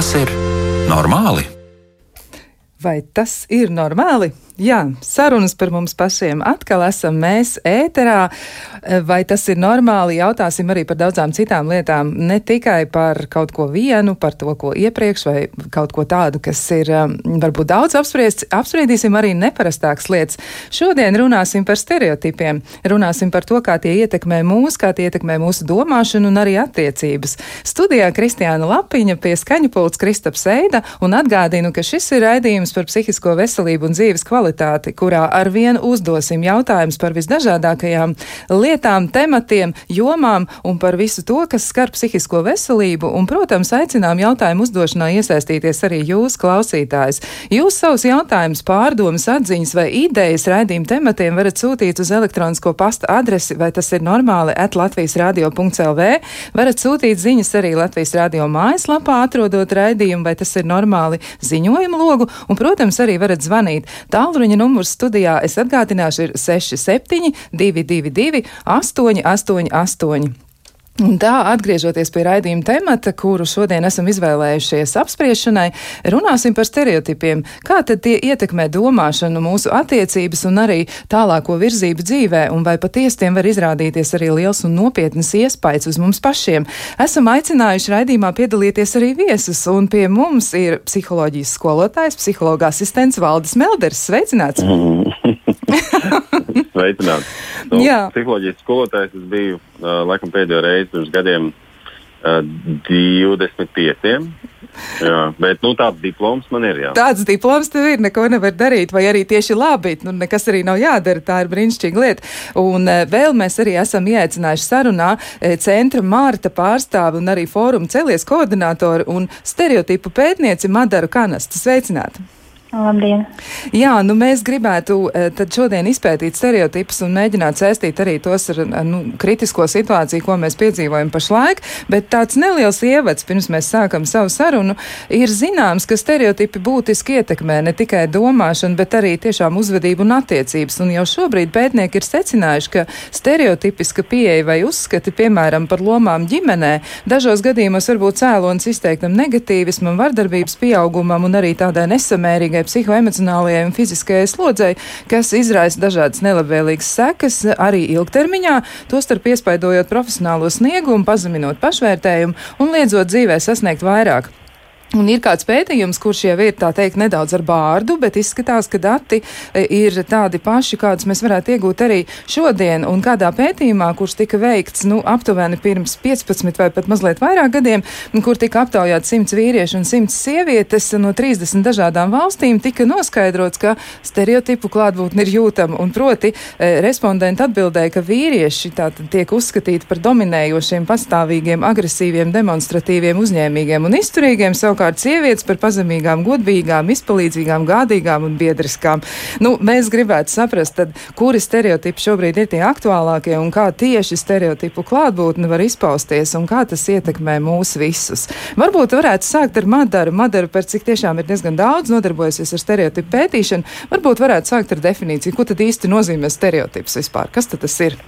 Tas ir normāli? Vai tas ir normāli? Jā, sarunas par mums pašiem atkal esam mēs ēterā. Vai tas ir normāli? Jautāsim arī par daudzām citām lietām. Ne tikai par kaut ko vienu, par to, ko iepriekš, vai kaut ko tādu, kas ir um, varbūt daudz apspriests. Apspriedīsim arī neparastākas lietas. Šodien runāsim par stereotipiem. Runāsim par to, kā tie ietekmē mūs, kā tie ietekmē mūsu domāšanu un arī attiecības. Studijā Kristiāna Lapiņa pie skaņu pults Kristaps Eida un atgādinu, ka šis ir raidījums par psihisko veselību un dzīves kvalitāti aktualitāti, kurā arvien uzdosim jautājumus par visdažādākajām lietām, tematiem, jomām un par visu to, kas skar psihisko veselību. Un, protams, aicinām jautājumu uzdošanā iesaistīties arī jūs, klausītājs. Jūs savus jautājumus, pārdomas, atziņas vai idejas raidījumu tematiem varat sūtīt uz elektronisko pasta adresi, vai tas ir normāli, at Latvijas radio.lv. Varat sūtīt ziņas arī Latvijas radio mājaslapā, atrodot raidījumu, vai tas ir normāli ziņojumu logu, un, protams, arī varat zvanīt. Tālruņa Tālruņa numurs studijā es atgādināšu ir 67 222 888. Un tā, atgriežoties pie raidījuma temata, kuru šodien esam izvēlējušies apspriešanai, runāsim par stereotipiem. Kā tad tie ietekmē domāšanu, mūsu attiecības un arī tālāko virzību dzīvē, un vai patiesi tiem var izrādīties arī liels un nopietnas iespējas uz mums pašiem. Esam aicinājuši raidījumā piedalīties arī viesus, un pie mums ir psiholoģijas skolotājs, psihologa asistents Valdis Melders. Sveicināts! Sveicināts! Nu. Psiholoģijas skolotājs es biju uh, laikam pēdējo reizi pirms gadiem uh, 25. Jā, bet nu, tāds diploms man ir. Jā. Tāds diploms tev ir, neko nevar darīt, vai arī tieši labi. Nu, nekas arī nav jādara. Tā ir brīnišķīga lieta. Un vēl mēs arī esam ieaicinājuši sarunā centra Mārta pārstāvi un arī fóruma celies koordinātori un stereotipu pētnieci Madaru Kanastu. Sveicināti! Labdien! Jā, nu mēs gribētu eh, tad šodien izpētīt stereotipus un mēģināt saistīt arī tos ar nu, kritisko situāciju, ko mēs piedzīvojam pašlaik, bet tāds neliels ievads, pirms mēs sākam savu sarunu, ir zināms, ka stereotipi būtiski ietekmē ne tikai domāšanu, bet arī tiešām uzvedību un attiecības. Un jau šobrīd pētnieki ir secinājuši, ka stereotipiska pieeja vai uzskati, piemēram, par lomām ģimenē, dažos gadījumos var būt cēlonis izteiktam negatīvismam, vardarbības pieaugumam un arī tādai nesamērīgai smagai psihoemocionālajai un fiziskajai slodzei, kas izraisa dažādas nelabvēlīgas sekas arī ilgtermiņā, tostarp iespaidojot profesionālo sniegumu, pazeminot pašvērtējumu un liedzot dzīvē sasniegt vairāk. Un ir kāds pētījums, kurš jau ir tā teikt nedaudz ar bārdu, bet izskatās, ka dati e, ir tādi paši, kādus mēs varētu iegūt arī šodien. Un kādā pētījumā, kurš tika veikts nu, aptuveni pirms 15 vai pat mazliet vairāk gadiem, kur tika aptaujāt 100 vīriešu un 100 sievietes no 30 dažādām valstīm, tika noskaidrots, ka stereotipu klātbūtne ir jūtama. Un proti, e, respondenti atbildēja, ka vīrieši tātad tiek uzskatīti par dominējošiem, pastāvīgiem, agresīviem, demonstratīviem, uzņēmīgiem un izturīgiem. Savukārt savukārt sievietes par pazemīgām, godīgām, izpalīdzīgām, gādīgām un biedriskām. Nu, mēs gribētu saprast, tad, kuri stereotipi šobrīd ir tie aktuālākie un kā tieši stereotipu klātbūtne var izpausties un kā tas ietekmē mūs visus. Varbūt varētu sākt ar Madaru. Madaru, par cik tiešām ir diezgan daudz nodarbojusies ar stereotipu pētīšanu, varbūt varētu sākt ar definīciju, ko tad īsti nozīmē stereotips vispār. Kas tad tas ir?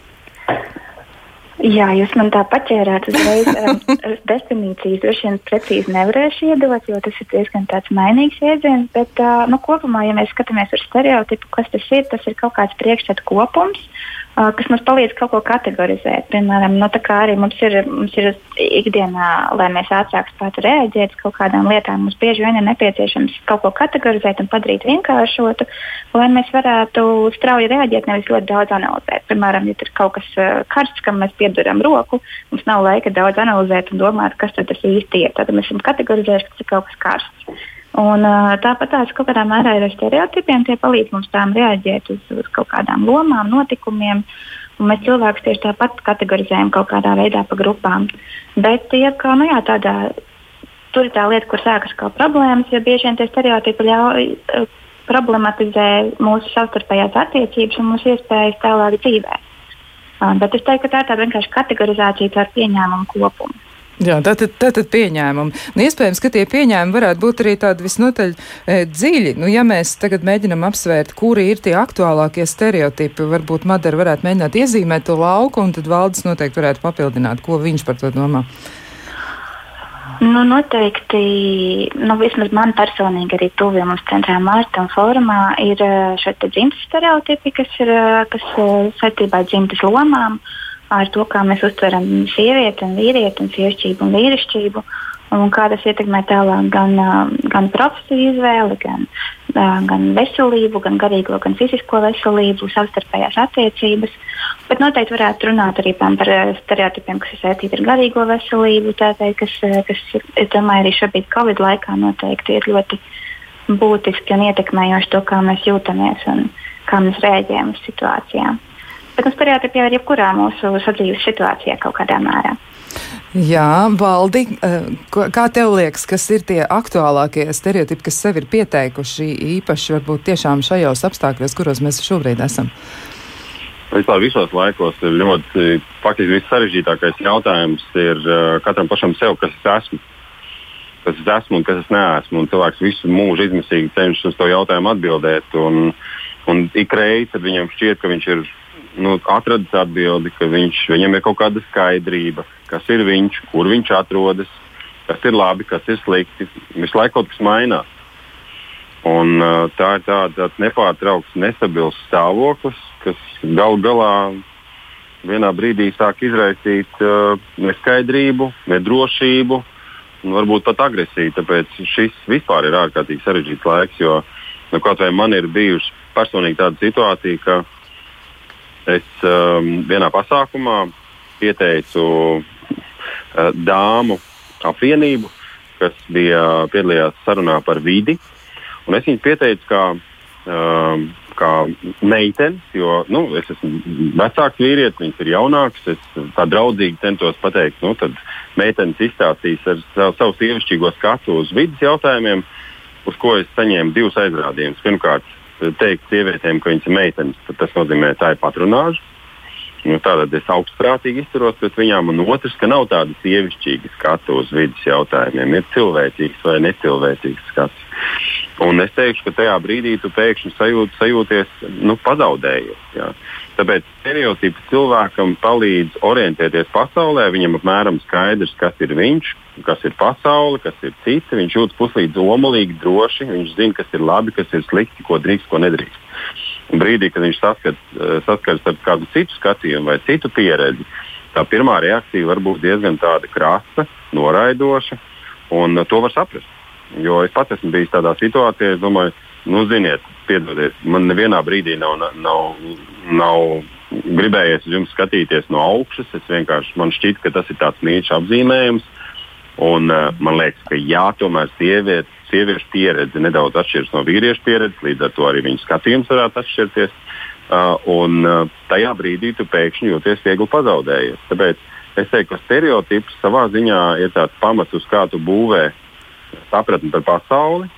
Jā, jūs man tā paķērāt uzreiz. definīcijas droši vien precīzi nevarēšu iedot, jo tas ir diezgan tāds mainīgs jēdziens. Bet uh, nu, kopumā, ja mēs skatāmies uz stereotipu, kas tas ir, tas ir kaut kāds priekšstatu kopums. Uh, kas mums palīdz kaut ko kategorizēt. Piemēram, nu, arī mums ir, mums ir ikdienā, lai mēs ātrāk spētu reaģēt uz kaut kādām lietām, mums bieži vien ir nepieciešams kaut ko kategorizēt un padarīt vienkāršotu, lai mēs varētu strauji reaģēt, nevis ļoti daudz analizēt. Piemēram, ja ir kaut kas uh, karsts, kam mēs pieduram roku, mums nav laika daudz analizēt un domāt, kas tas īsti ir. Tad mēs esam kategorizējuši, kas ir kaut kas karsts. Un, tāpat tās kaut kādā mērā ir ar stereotipiem, tie palīdz mums tām reaģēt uz, uz kaut kādām lomām, notikumiem. Mēs cilvēkus tieši tāpat kategorizējam kaut kādā veidā pa grupām. Bet ja, kā, nu, jā, tādā, tur ir tā lieta, kur sākas kā problēmas, jo bieži vien tie stereotipi ļauj problematizē mūsu savstarpējās attiecības un mūsu iespējas tālāk dzīvē. Bet es teiktu, ka tā ir tāda vienkārši kategorizācija ar pieņēmumu kopumu. Jā, tātad, tātad pieņēmumi. Nu, iespējams, ka tie pieņēmumi varētu būt arī tādi visnotaļ e, dziļi. Nu, ja mēs tagad mēģinam apsvērt, kuri ir tie aktuālākie stereotipi, varbūt Madara varētu mēģināt iezīmēt to lauku, un tad valdes noteikti varētu papildināt, ko viņš par to domā. Nu, noteikti, nu, vismaz man personīgi arī tuviem mums centrā Mārta un Fórumā ir šie dzimtas stereotipi, kas ir kas, saistībā ar dzimtas lomām, ar to, kā mēs uztveram sievieti un vīrieti un sievišķību un vīrišķību. Un kā tas ietekmē tālāk gan, gan profesiju izvēli, gan, gan veselību, gan garīgo, gan fizisko veselību, savstarpējās attiecības. Bet noteikti varētu runāt arī par stereotipiem, kas ir saistīti ar garīgo veselību, tātad, kas, kas es domāju, arī šobrīd Covid laikā noteikti ir ļoti būtiski un ietekmējoši to, kā mēs jūtamies un kā mēs rēģējam uz situācijām. Bet nu, stereotipi jau ir jebkurā mūsu sadzīves situācijā kaut kādā mērā. Jā, Valdi, eh, kā tev liekas, kas ir tie aktuālākie stereotipi, kas sev ir pieteikuši īpaši varbūt tiešām šajos apstākļos, kuros mēs šobrīd esam? Vispār visos laikos ir ļoti, faktiski viss sarežģītākais jautājums ir uh, katram pašam sev, kas es esmu. Kas es esmu un kas es neesmu. Un cilvēks visu mūžu izmisīgi cenšas uz to jautājumu atbildēt. Un, un ik reizi viņam šķiet, ka viņš ir nu, atradis atbildi, ka viņš, viņam ir kaut kāda skaidrība, kas ir viņš, kur viņš atrodas, kas ir labi, kas ir slikti. Visu laiku kaut kas mainās. Un, uh, tā ir tāds nepārtraukts, nestabils stāvoklis, kas gal galā vienā brīdī sāk izraisīt uh, neskaidrību, nedrošību un varbūt pat agresiju. Tāpēc šis vispār ir ārkārtīgi sarežģīts laiks, jo nu, kaut vai man ir bijusi personīgi tāda situācija, ka Es um, vienā pasākumā pieteicu uh, dāmu apvienību, kas bija piedalījās sarunā par vidi. Es viņu pieteicu kā, um, kā meitenes, jo nu, es esmu vecāks vīrietis, viņas ir jaunākas. Es tā draudzīgi centos pateikt, nu, tad meitenes izstāstīs ar savu, savu sievišķīgo skatu uz vidas jautājumiem, uz ko es saņēmu divus aizrādījumus. Pirmkārt, teikt sievietēm, ka viņas ir meitenes, tad tas nozīmē, ka tā ir patronāža. Nu, Tātad es augstprātīgi izturos pret viņām, un otrs, ka nav tāda sievišķīga skatu uz vidas jautājumiem. Ir cilvēcīgs vai necilvēcīgs skats. Un es teikšu, ka tajā brīdī tu pēkšņi sajūt, sajūties nu, pazaudējies. Jā. Tāpēc stereotipi cilvēkam palīdz orientēties pasaulē. Viņam apmēram skaidrs, kas ir viņš, kas ir pasaule, kas ir citi. Viņš jūtas puslīdz omulīgi, droši. Viņš zina, kas ir labi, kas ir slikti, ko drīkst, ko nedrīkst. Un brīdī, kad viņš saskat, eh, saskars ar kādu citu skatījumu vai citu pieredzi, tā pirmā reakcija var būt diezgan krasta, noraidoša, un to var saprast. Jo es pats esmu bijis tādā situācijā, es domāju, nu, ziniet, piedodiet, man nevienā brīdī nav, nav, nav gribējies uz jums skatīties no augšas. Es vienkārši man šķiet, ka tas ir tāds mīļš apzīmējums. Un, uh, man liekas, ka jā, tomēr sieviet, sieviešu pieredze nedaudz atšķiras no vīriešu pieredzes, līdz ar to arī viņu skatījums varētu atšķirties. Uh, un uh, tajā brīdī tu pēkšņi jūties viegli pazaudējies. Tāpēc es teiktu, ka stereotips savā ziņā ir tāds pamats, uz kā tu būvē sapratni par pasauli.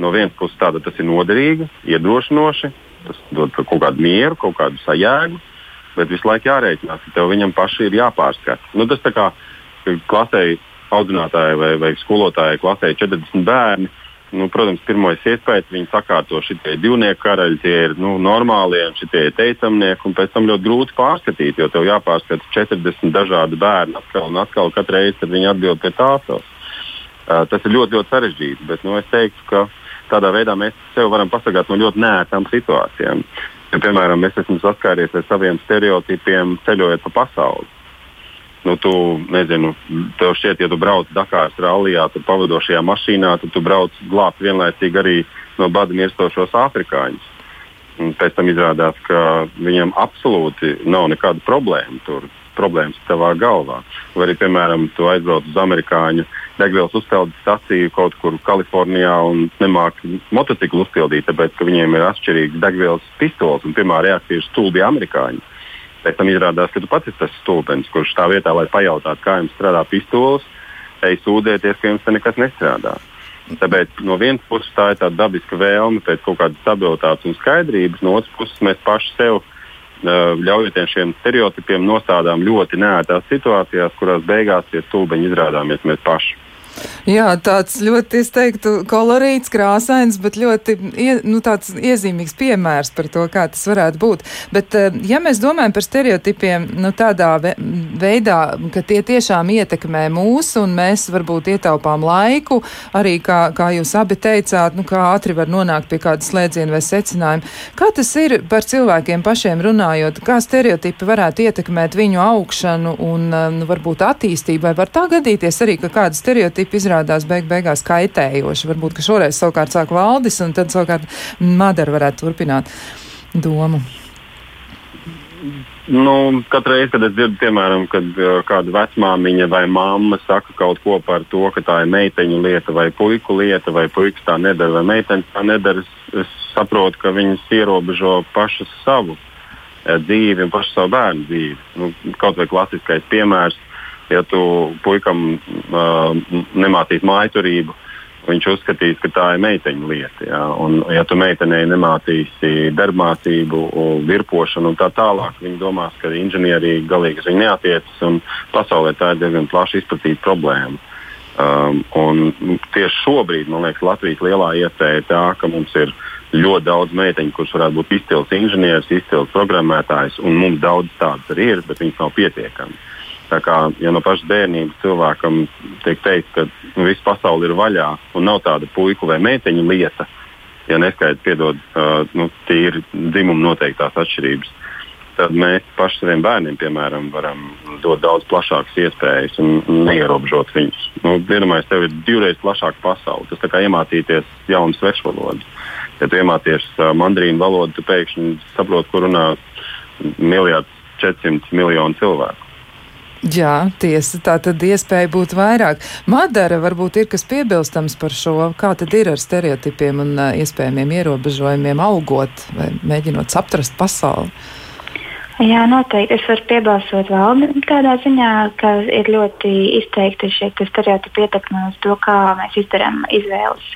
No vienas puses tāda tas ir noderīgi, iedrošinoši, tas dod kaut kādu mieru, kaut kādu sajēgu, bet visu laiku jārēķinās, ka tev viņam pašam ir jāpārskata. Nu, tas tā kā klasē audzinātāji vai, vai skolotāji klasē 40 bērni. Nu, protams, pirmais iespējas viņi sakārto šitie divnieku karaļi, tie ir nu, normālie, un šitie ir teicamnieki, un pēc tam ļoti grūti pārskatīt, jo tev jāpārskata 40 dažādi bērni atkal un atkal katru reizi, kad viņi atbild pie tāsos. Uh, tas ir ļoti, ļoti sarežģīti, bet nu, es teiktu, ka tādā veidā mēs sev varam pasargāt no ļoti nērtām situācijām. Ja, piemēram, es esmu saskāries ar saviem stereotipiem ceļojot pa pasauli nu, tu, nezinu, tev šķiet, ja tu brauc Dakāras rallijā, tad pavadošajā mašīnā, tad tu brauc glābt vienlaicīgi arī no bada mirstošos afrikāņus. Un pēc tam izrādās, ka viņam absolūti nav nekāda problēma tur. Problēmas tavā galvā. Vai arī, piemēram, tu aizbrauc uz amerikāņu degvielas uzpildes staciju kaut kur Kalifornijā un nemāki motociklu uzpildīt, tāpēc ka viņiem ir atšķirīgs degvielas pistols un pirmā reakcija ir stulbi amerikāņi. Pēc tam izrādās, ka tu pats esi tas stulbenis, kurš tā vietā, lai pajautātu, kā jums strādā pistols, ej sūdzēties, ka jums te nekas nestrādā. Tāpēc no vienas puses tā ir tāda dabiska vēlme pēc kaut kādas stabilitātes un skaidrības, no otras puses mēs paši sev ļaujoties šiem stereotipiem nostādām ļoti nērtās situācijās, kurās beigās tie stulbeņi izrādāmies mēs paši. Jā, tāds ļoti, es teiktu, kolorīts, krāsains, bet ļoti ie, nu, tāds iezīmīgs piemērs par to, kā tas varētu būt. Bet, eh, ja mēs domājam par stereotipiem nu, tādā veidā, ka tie tiešām ietekmē mūs un mēs varbūt ietaupām laiku, arī kā, kā jūs abi teicāt, nu, kā ātri var nonākt pie kāda slēdziena vai secinājuma. Kā tas ir par cilvēkiem pašiem runājot, kā stereotipi varētu ietekmēt viņu augšanu un nu, varbūt attīstību, vai var tā gadīties arī, ka kāda stereotipa izrādās beig beigās kaitējoši? Varbūt, ka šoreiz savukārt sāk valdis un tad savukārt Madara varētu turpināt domu. Nu, Katru reizi, kad es dzirdu, piemēram, kad uh, kāda vecmāmiņa vai mamma saka kaut ko par to, ka tā ir meiteņu lieta vai puiku lieta, vai puikas tā nedara, vai meitenes tā nedara, es, es saprotu, ka viņas ierobežo pašas savu uh, dzīvi un pašu savu bērnu dzīvi. Nu, kaut vai klasiskais piemērs, ja tu puikam uh, nemācītu mājturību, viņš uzskatīs, ka tā ir meiteņu lieta. Ja, un, ja tu meitenei nemācīsi darbmācību, virpošanu un tā tālāk, viņi domās, ka inženierija galīgi uz viņu neatiecas pasaulē tā ir diezgan plaši izplatīta problēma. Um, tieši šobrīd, man liekas, Latvijas lielā iespēja ir tā, ka mums ir ļoti daudz meiteņu, kuras varētu būt izcils inženieris, izcils programmētājs, un mums daudz tādas arī ir, bet viņas nav pietiekamas. Tā kā ja no pašas bērnības cilvēkam tiek teikt, ka nu, viss pasaule ir vaļā un nav tāda puiku vai meiteņu lieta, ja neskaidrs piedod uh, nu, tīri dzimuma noteiktās atšķirības, tad mēs paši saviem bērniem, piemēram, varam dot daudz plašākas iespējas un neierobežot viņus. Nu, Vienamais tev ir divreiz plašāka pasaule. Tas kā iemācīties jaunu svešu valodu. Ja tu iemācies uh, mandrīnu valodu, tu pēkšņi saproti, kur runā miljards 400 miljonu cilvēku. Jā, tiesa, tā tad iespēja būt vairāk. Madara varbūt ir kas piebilstams par šo, kā tad ir ar stereotipiem un iespējamiem ierobežojumiem augot vai mēģinot saprast pasauli. Jā, noteikti. Es varu piebalsot valdi tādā ziņā, ka ir ļoti izteikti šie stereotipi ietekme uz to, kā mēs izdarām izvēles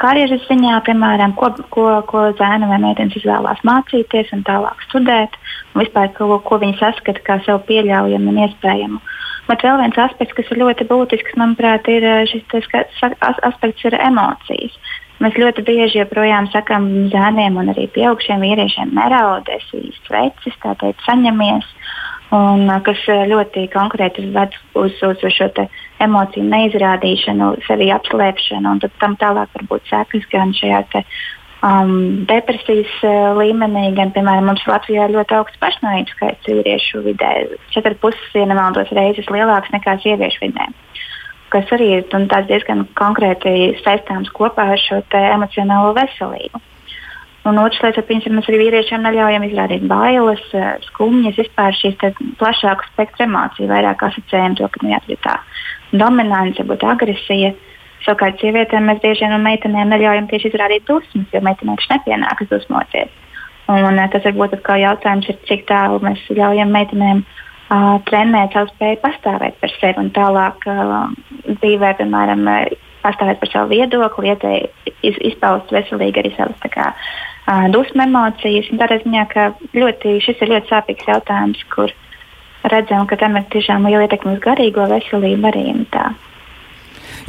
karjeras ziņā, piemēram, ko, ko, ko zēna vai meitenes izvēlās mācīties un tālāk studēt, un vispār ko, ko viņi saskata kā sev pieļaujamu un iespējamu. Bet vēl viens aspekts, kas ir ļoti būtisks, manuprāt, ir eh, šis aspekts, ir emocijas. Mēs ļoti bieži joprojām sakām zēniem un arī pieaugušiem vīriešiem, neraudēs, svecis, tā teikt, saņemies. Un, eh, kas eh, ļoti konkrēti ved uz, uz, uz šo emociju neizrādīšanu, sevi apslēpšanu, un tam tālāk var būt sekas gan šajā te, um, depresijas uh, līmenī, gan, piemēram, mums Latvijā ir ļoti augsts pašnāvības skaits vīriešu vidē, 4,5 ja nemaldos reizes lielāks nekā sieviešu vidē. Kas arī ir diezgan konkrēti saistāms kopā ar šo emocionālo veselību. Un otrs lietas, ka mēs arī vīriešiem neļaujam izrādīt bailes, uh, skumjas, vispār šīs plašākas spektra emociju, vairāk asociējam to, ka nu, jā, tā dominance, būt agresija. Savukārt sievietēm mēs bieži vien un meitenēm neļaujam tieši izrādīt dusmas, jo meitenēm taču nepienākas dusmoties. Un, tas varbūt atkal jautājums ir, cik tālu mēs ļaujam meitenēm uh, trenēt savu spēju pastāvēt par sevi un tālāk uh, dzīvē, piemēram, pastāvēt par savu viedokli, iz, izpaust veselīgi arī savas kā, dusmu emocijas. Tādā ziņā, ka ļoti, šis ir ļoti sāpīgs jautājums, kur redzam, ka tam ir tiešām liela ietekme uz garīgo veselību arī. Tā.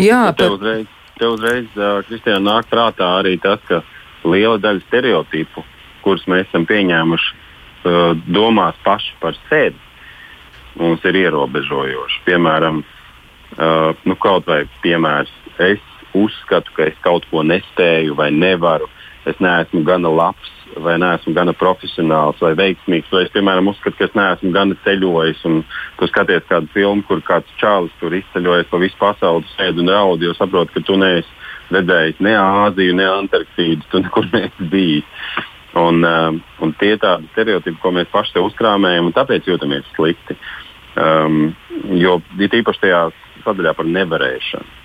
Jā, bet... tev uzreiz, tev uzreiz uh, Kristiāna, nāk prātā arī tas, ka liela daļa stereotipu, kurus mēs esam pieņēmuši, uh, domās paši par sevi, mums ir ierobežojoši. Piemēram, uh, nu, kaut vai piemērs, es uzskatu, ka es kaut ko nespēju vai nevaru, es neesmu gana labs vai neesmu gana profesionāls vai veiksmīgs, vai es, piemēram, uzskatu, ka es neesmu gana ceļojis. Un tu skaties kādu filmu, kur kāds čālis tur izceļojas pa visu pasauli, sēž un raud, jo saproti, ka tu neesi redzējis ne Āziju, ne Antarktīdu, tu nekur neesi bijis. Un, um, un tie ir tādi stereotipi, ko mēs paši sev uzkrāmējam, un tāpēc jūtamies slikti. Um, jo ir īpaši tajā sadaļā par nevarēšanu.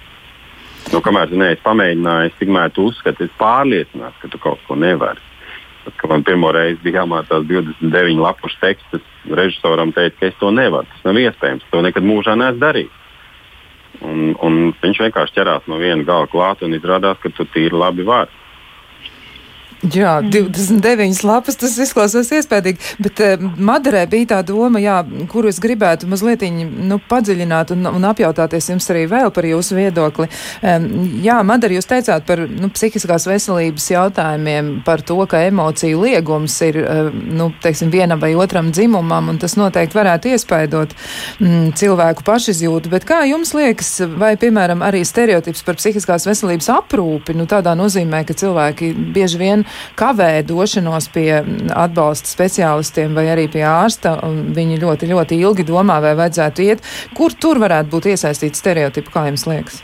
Nu, kamēr tu neesi pamēģinājis, tikmēr tu uzskati, esi pārliecināts, ka tu kaut ko nevari. Tad, kad man pirmo reizi bija jāmācās 29 lapušu tekstus, režisoram teica, ka es to nevaru. Tas nav iespējams. To nekad mūžā neesmu darījis. Un, un viņš vienkārši ķerās no viena gala klāt un izrādās, ka tu tīri labi vari. Jā, 29 mm. lapas tas izklausās iespējīgi, bet uh, Madarē bija tā doma, jā, kuru es gribētu mazliet nu, padziļināt un, un apjautāties jums arī vēl par jūsu viedokli. Jā, Madara, jūs teicāt par nu, psihiskās veselības jautājumiem, par to, ka emociju liegums ir uh, nu, teiksim, vienam vai otram dzimumam, un tas noteikti varētu iespaidot mm, cilvēku pašizjūtu, bet kā jums liekas, vai, piemēram, arī stereotips par psihiskās veselības aprūpi, nu, tādā nozīmē, ka cilvēki bieži vien kavē došanos pie atbalsta speciālistiem vai arī pie ārsta, viņi ļoti, ļoti ilgi domā, vai vajadzētu iet. Kur tur varētu būt iesaistīti stereotipi, kā jums liekas?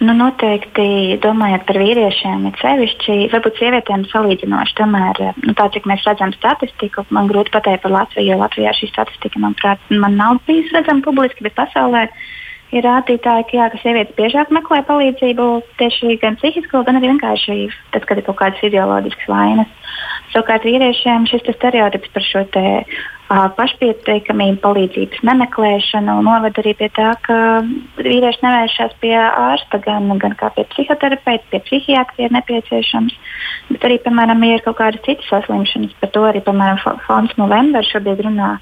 Nu, noteikti domājot par vīriešiem, ir sevišķi, varbūt sievietēm salīdzinoši. Tomēr, nu, tā cik mēs redzam statistiku, man grūti pateikt par Latviju, jo Latvijā šī statistika, manuprāt, man nav bijusi redzama publiski, bet pasaulē ir rādītāji, ka, jā, ka sievietes biežāk meklē palīdzību tieši gan psihisko, gan arī vienkārši tad, kad ir kaut kādas fizioloģiskas vainas. Savukārt vīriešiem šis stereotips par šo te, uh, pašpietiekamību, palīdzības nemeklēšanu noved arī pie tā, ka vīrieši nevēršas pie ārsta gan, gan kā pie psihoterapeita, pie psihiatra, ja nepieciešams. Bet arī, piemēram, ja ir kaut kādas citas saslimšanas, par to arī, piemēram, Fonds November šobrīd runā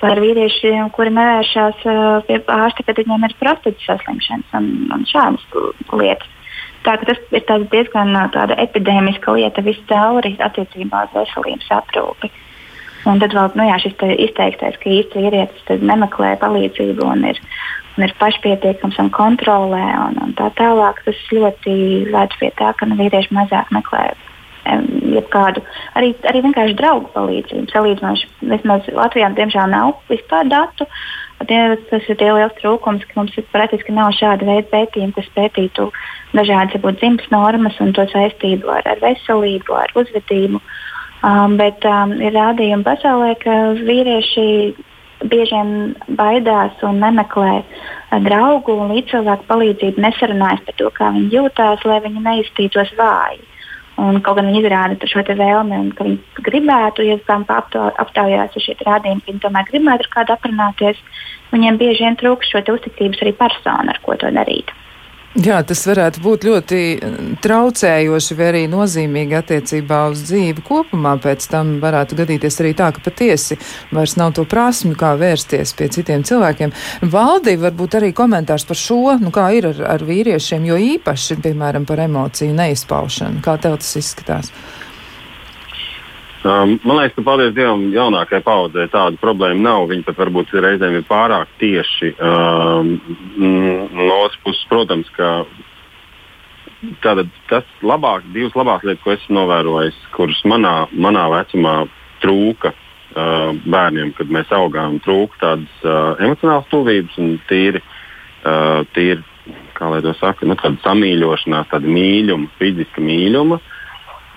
par vīriešiem, kuri nevēršās uh, pie ārsta, kad viņiem ir prostatas saslimšanas un, un šādas lietas. Tā, tas ir diezgan tāda epidēmiska lieta viscauri attiecībā uz veselības aprūpi. Un tad vēl nu, jā, šis izteiktais, ka īsti vīrietis nemeklē palīdzību un ir, un ir pašpietiekams un kontrolē un, un tā tālāk. Tas ļoti vēd pie tā, ka nu, vīrieši mazāk meklē jebkādu arī, arī vienkārši draugu palīdzību. Salīdzinoši, vismaz Latvijā, diemžēl, nav vispār datu. Tas ir liels trūkums, ka mums praktiski nav šāda veida pētījumi, kas pētītu dažādas dzimtas normas un to saistību ar, ar veselību, ar uzvedību. Um, bet um, ir rādījumi pasaulē, ka vīrieši bieži vien baidās un nemeklē uh, draugu un līdzcilvēku palīdzību, nesarunājas par to, kā viņi jūtas, lai viņi neiztītos vāji. Un, kaut gan viņi izrāda šo vēlmi, un ka viņi gribētu, ja tam aptaujās ar šiem rādījumiem, ka viņi tomēr gribētu ar kādu aprunāties, viņiem bieži vien trūkst šo uzticības arī personu, ar ko to darīt. Jā, tas varētu būt ļoti eh, traucējoši vai arī nozīmīgi attiecībā uz dzīvi kopumā. Pēc tam varētu gadīties arī tā, ka patiesi vairs nav to prasmi, kā vērsties pie citiem cilvēkiem. Valdī varbūt arī komentārs par šo, nu kā ir ar, ar vīriešiem, jo īpaši, piemēram, par emociju neizpaušanu. Kā tev tas izskatās? Um, man liekas, ka paldies Dievam, jaunākajai paudzei tāda problēma nav. Viņi pat varbūt reizēm ir pārāk tieši. Um, no otras puses, protams, ka tātad, tas labāk, divas labākas lietas, ko esmu novērojis, kuras manā, manā vecumā trūka uh, bērniem, kad mēs augām, trūka tādas uh, emocionālas tuvības un tīri, uh, tīri kā lai to saka, nu, tāda samīļošanās, tāda mīluma, fiziska mīluma.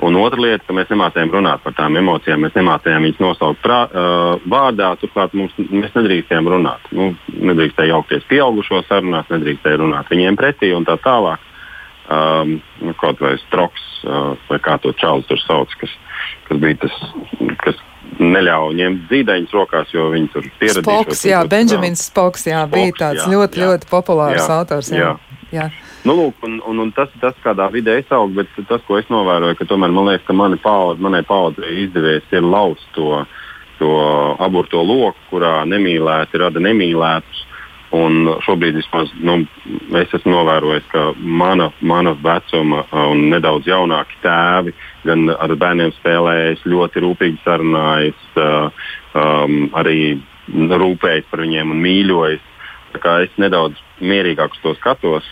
Un otra lieta, ka mēs nemācījām runāt par tām emocijām, mēs nemācījām viņas nosaukt prā, uh, vārdā. Turklāt mums, mēs nedrīkstējām runāt. Nu, nedrīkstēja jaukties pieaugušo sarunās, nedrīkstēja runāt viņiem pretī un tā tālāk. Um, nu, kaut vai stroks, uh, vai kā to čalis tur sauc, kas, kas bija tas, kas neļāva ņemt zīdaiņus rokās, jo viņi tur pieredzējuši. Spoks, jā, Benjamins Spoks, jā, Spoks, bija tāds jā, ļoti, jā, ļoti populārs jā, autors. Jā. Jā. Jā. Nu, lūk, un, un, un tas, tas, kādā vidē es augstu, bet tas, ko es novēroju, ka tomēr man liekas, ka mani paudze, manai paudzei izdevies ir lauzt to, to aburto loku, kurā nemīlēti rada nemīlētus. Un šobrīd vismaz, nu, es esmu novērojis, ka mana, mana vecuma un nedaudz jaunāki tēvi gan ar bērniem spēlējas, ļoti rūpīgi sarunājas, uh, um, arī rūpējas par viņiem un mīļojas. Es nedaudz mierīgāk uz to skatos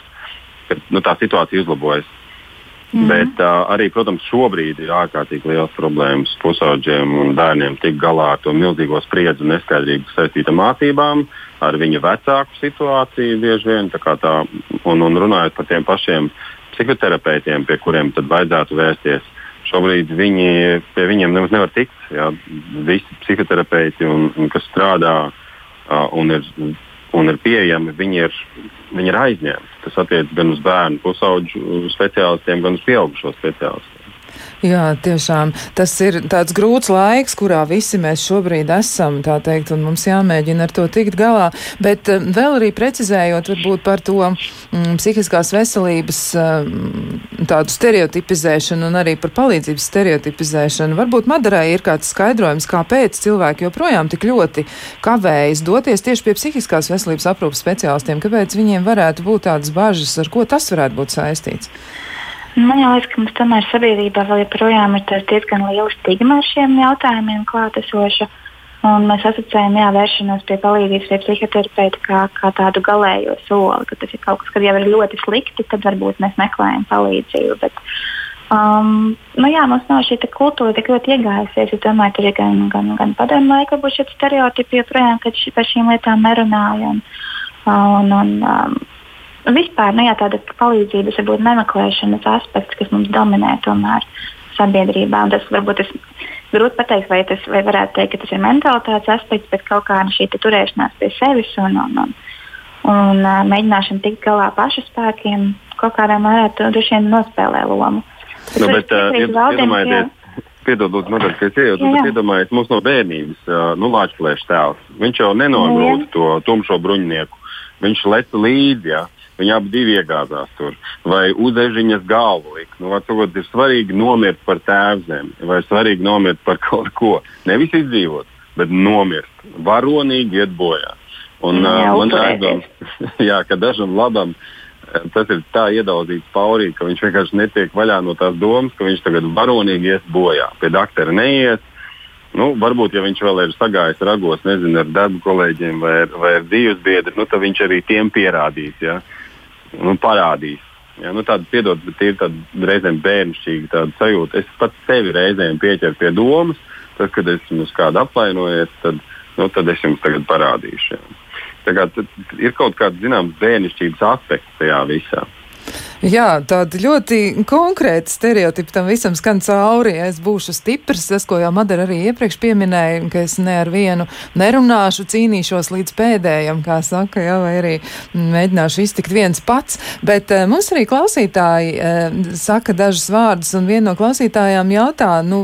ka nu, tā situācija uzlabojas. Mm. Bet uh, arī, protams, šobrīd ir ārkārtīgi liels problēmas pusaudžiem un bērniem tikt galā ar to milzīgo spriedzi un neskaidrību saistītu ar mācībām, ar viņu vecāku situāciju bieži vien. Tā tā, un, un runājot par tiem pašiem psihoterapeitiem, pie kuriem tad vajadzētu vērsties. Šobrīd viņi, pie viņiem nemaz nevar tikt. Jā. Visi psihoterapeiti, un, un, kas strādā uh, un ir un ir pieejami, viņi ir, viņi ir aizņemti. Tas attiecas gan uz bērnu pusauģu speciālistiem, gan uz pieaugušo speciālistiem. Jā, tiešām tas ir tāds grūts laiks, kurā visi mēs šobrīd esam, tā teikt, un mums jāmēģina ar to tikt galā. Bet uh, vēl arī precizējot varbūt par to mm, psihiskās veselības uh, tādu stereotipizēšanu un arī par palīdzības stereotipizēšanu. Varbūt Madarai ir kāds skaidrojums, kāpēc cilvēki joprojām tik ļoti kavējas doties tieši pie psihiskās veselības aprūpas speciālistiem, kāpēc viņiem varētu būt tādas bažas, ar ko tas varētu būt saistīts. Man liekas, ka mums tomēr sabiedrībā vēl joprojām ir diezgan liela stigma ar šiem jautājumiem klātesoša. Un mēs asociējam jā, vēršanos pie palīdzības pie psihoterapeita kā, kā tādu galējo soli, ka tas ir kaut kas, kas jau ir ļoti slikti, tad varbūt mēs meklējam palīdzību. Bet, um, nu jā, mums nav šī kultūra tik ļoti iegājusies. Es domāju, tur ir gan, gan, gan padomu laika, varbūt šie stereotipi joprojām, kad ši, par šīm lietām nerunājam. Un, un, um, vispār nu, jā, tāda palīdzības, varbūt nemeklēšanas aspekts, kas mums dominē tomēr sabiedrībā. Un tas varbūt ir grūti pateikt, vai, tas, vai varētu teikt, ka tas ir mentalitātes aspekts, bet kaut kā šī turēšanās pie sevis un, un, un, un mēģināšana tikt galā pašu spēkiem kaut kādā mērā droši vien nospēlē lomu. Nu, bet, uh, iedomājieties, Piedodiet, Margarita, ka es iejaucos, bet iedomājieties, mums no bērnības uh, nu, Lāčplēša tēls. Viņš jau nenogrūda to tumšo bruņinieku. Viņš leca līdzi. Ja? Viņi abi divi iegāzās tur. Vai uz ežiņas galvu likt. Nu, varbūt ir svarīgi nomirt par tēvzemi, vai svarīgi nomirt par kaut ko. Nevis izdzīvot, bet nomirt. Varonīgi iet bojā. Un, jā, uh, man aizdomas, ka dažam labam tas ir tā iedauzīts paurī, ka viņš vienkārši netiek vaļā no tās domas, ka viņš tagad varonīgi ies bojā. Pie doktora neies. Nu, varbūt, ja viņš vēl ir sagājis ragos, nezinu, ar darbu kolēģiem vai ar, vai ar dzīves biedru, nu, tad viņš arī tiem pierādīs. Ja? Uh, nu, parādīs. Ja, nu, tāda, piedod, bet ir tāda reizēm bērnišķīga sajūta. Es pats sevi reizēm pieķeru pie domas, tad, kad esmu uz kādu apvainojies, tad, nu, tad es jums tagad parādīšu. Ja. Tā kā, ir kaut kāds zināms bērnišķības aspekts tajā visā. Jā, tādi ļoti konkrēti stereotipi tam visam skan cauri. Ja es būšu stiprs, tas, ko jau Madara arī iepriekš pieminēja, ka es ne ar vienu nerunāšu, cīnīšos līdz pēdējam, kā saka, jā, vai arī mēģināšu iztikt viens pats. Bet uh, mums arī klausītāji uh, saka dažus vārdus, un viena no klausītājām jautā, nu,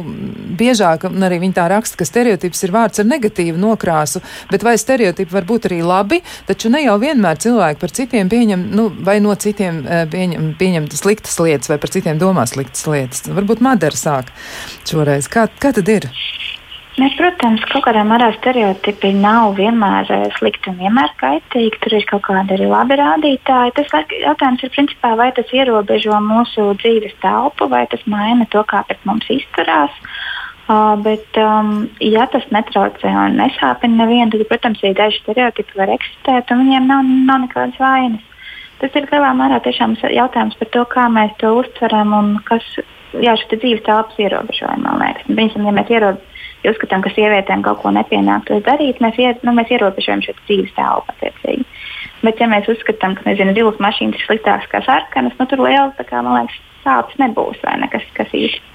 biežāk, un arī viņa tā raksta, ka stereotips ir vārds ar negatīvu nokrāsu, bet vai stereotipi var būt arī labi, taču ne jau vienmēr cilvēki par citiem pieņem, nu, vai no citiem uh, pieņem pieņemt sliktas lietas vai par citiem domā sliktas lietas. Varbūt Madara sāk šoreiz. Kā, kā tad ir? Mēs, protams, kaut kādā mērā stereotipi nav vienmēr eh, slikti un vienmēr kaitīgi. Tur ir kaut kādi arī labi rādītāji. Tas jautājums ir, principā, vai tas ierobežo mūsu dzīves telpu, vai tas maina to, kā pret mums izturās. Uh, bet, um, ja tas netraucē un nesāpina nevienu, tad, protams, arī daži stereotipi var eksistēt, un viņiem nav, nav nekādas vainas. Tas ir lielā mērā jautājums par to, kā mēs to uztveram un kas jā, šī dzīves telpas ierobežojumi. Piemēram, ja mēs ierob, uzskatām, ka sievietēm kaut ko nepienāktos darīt, mēs, ier, nu, mēs ierobežojam šo dzīves telpu. Attiecīgi. Bet, ja mēs uzskatām, ka nezinu, zilas mašīnas ir sliktākas kā sarkanas, nu, tur liels kā, liekas, sāpes nebūs vai nekas kas īsti.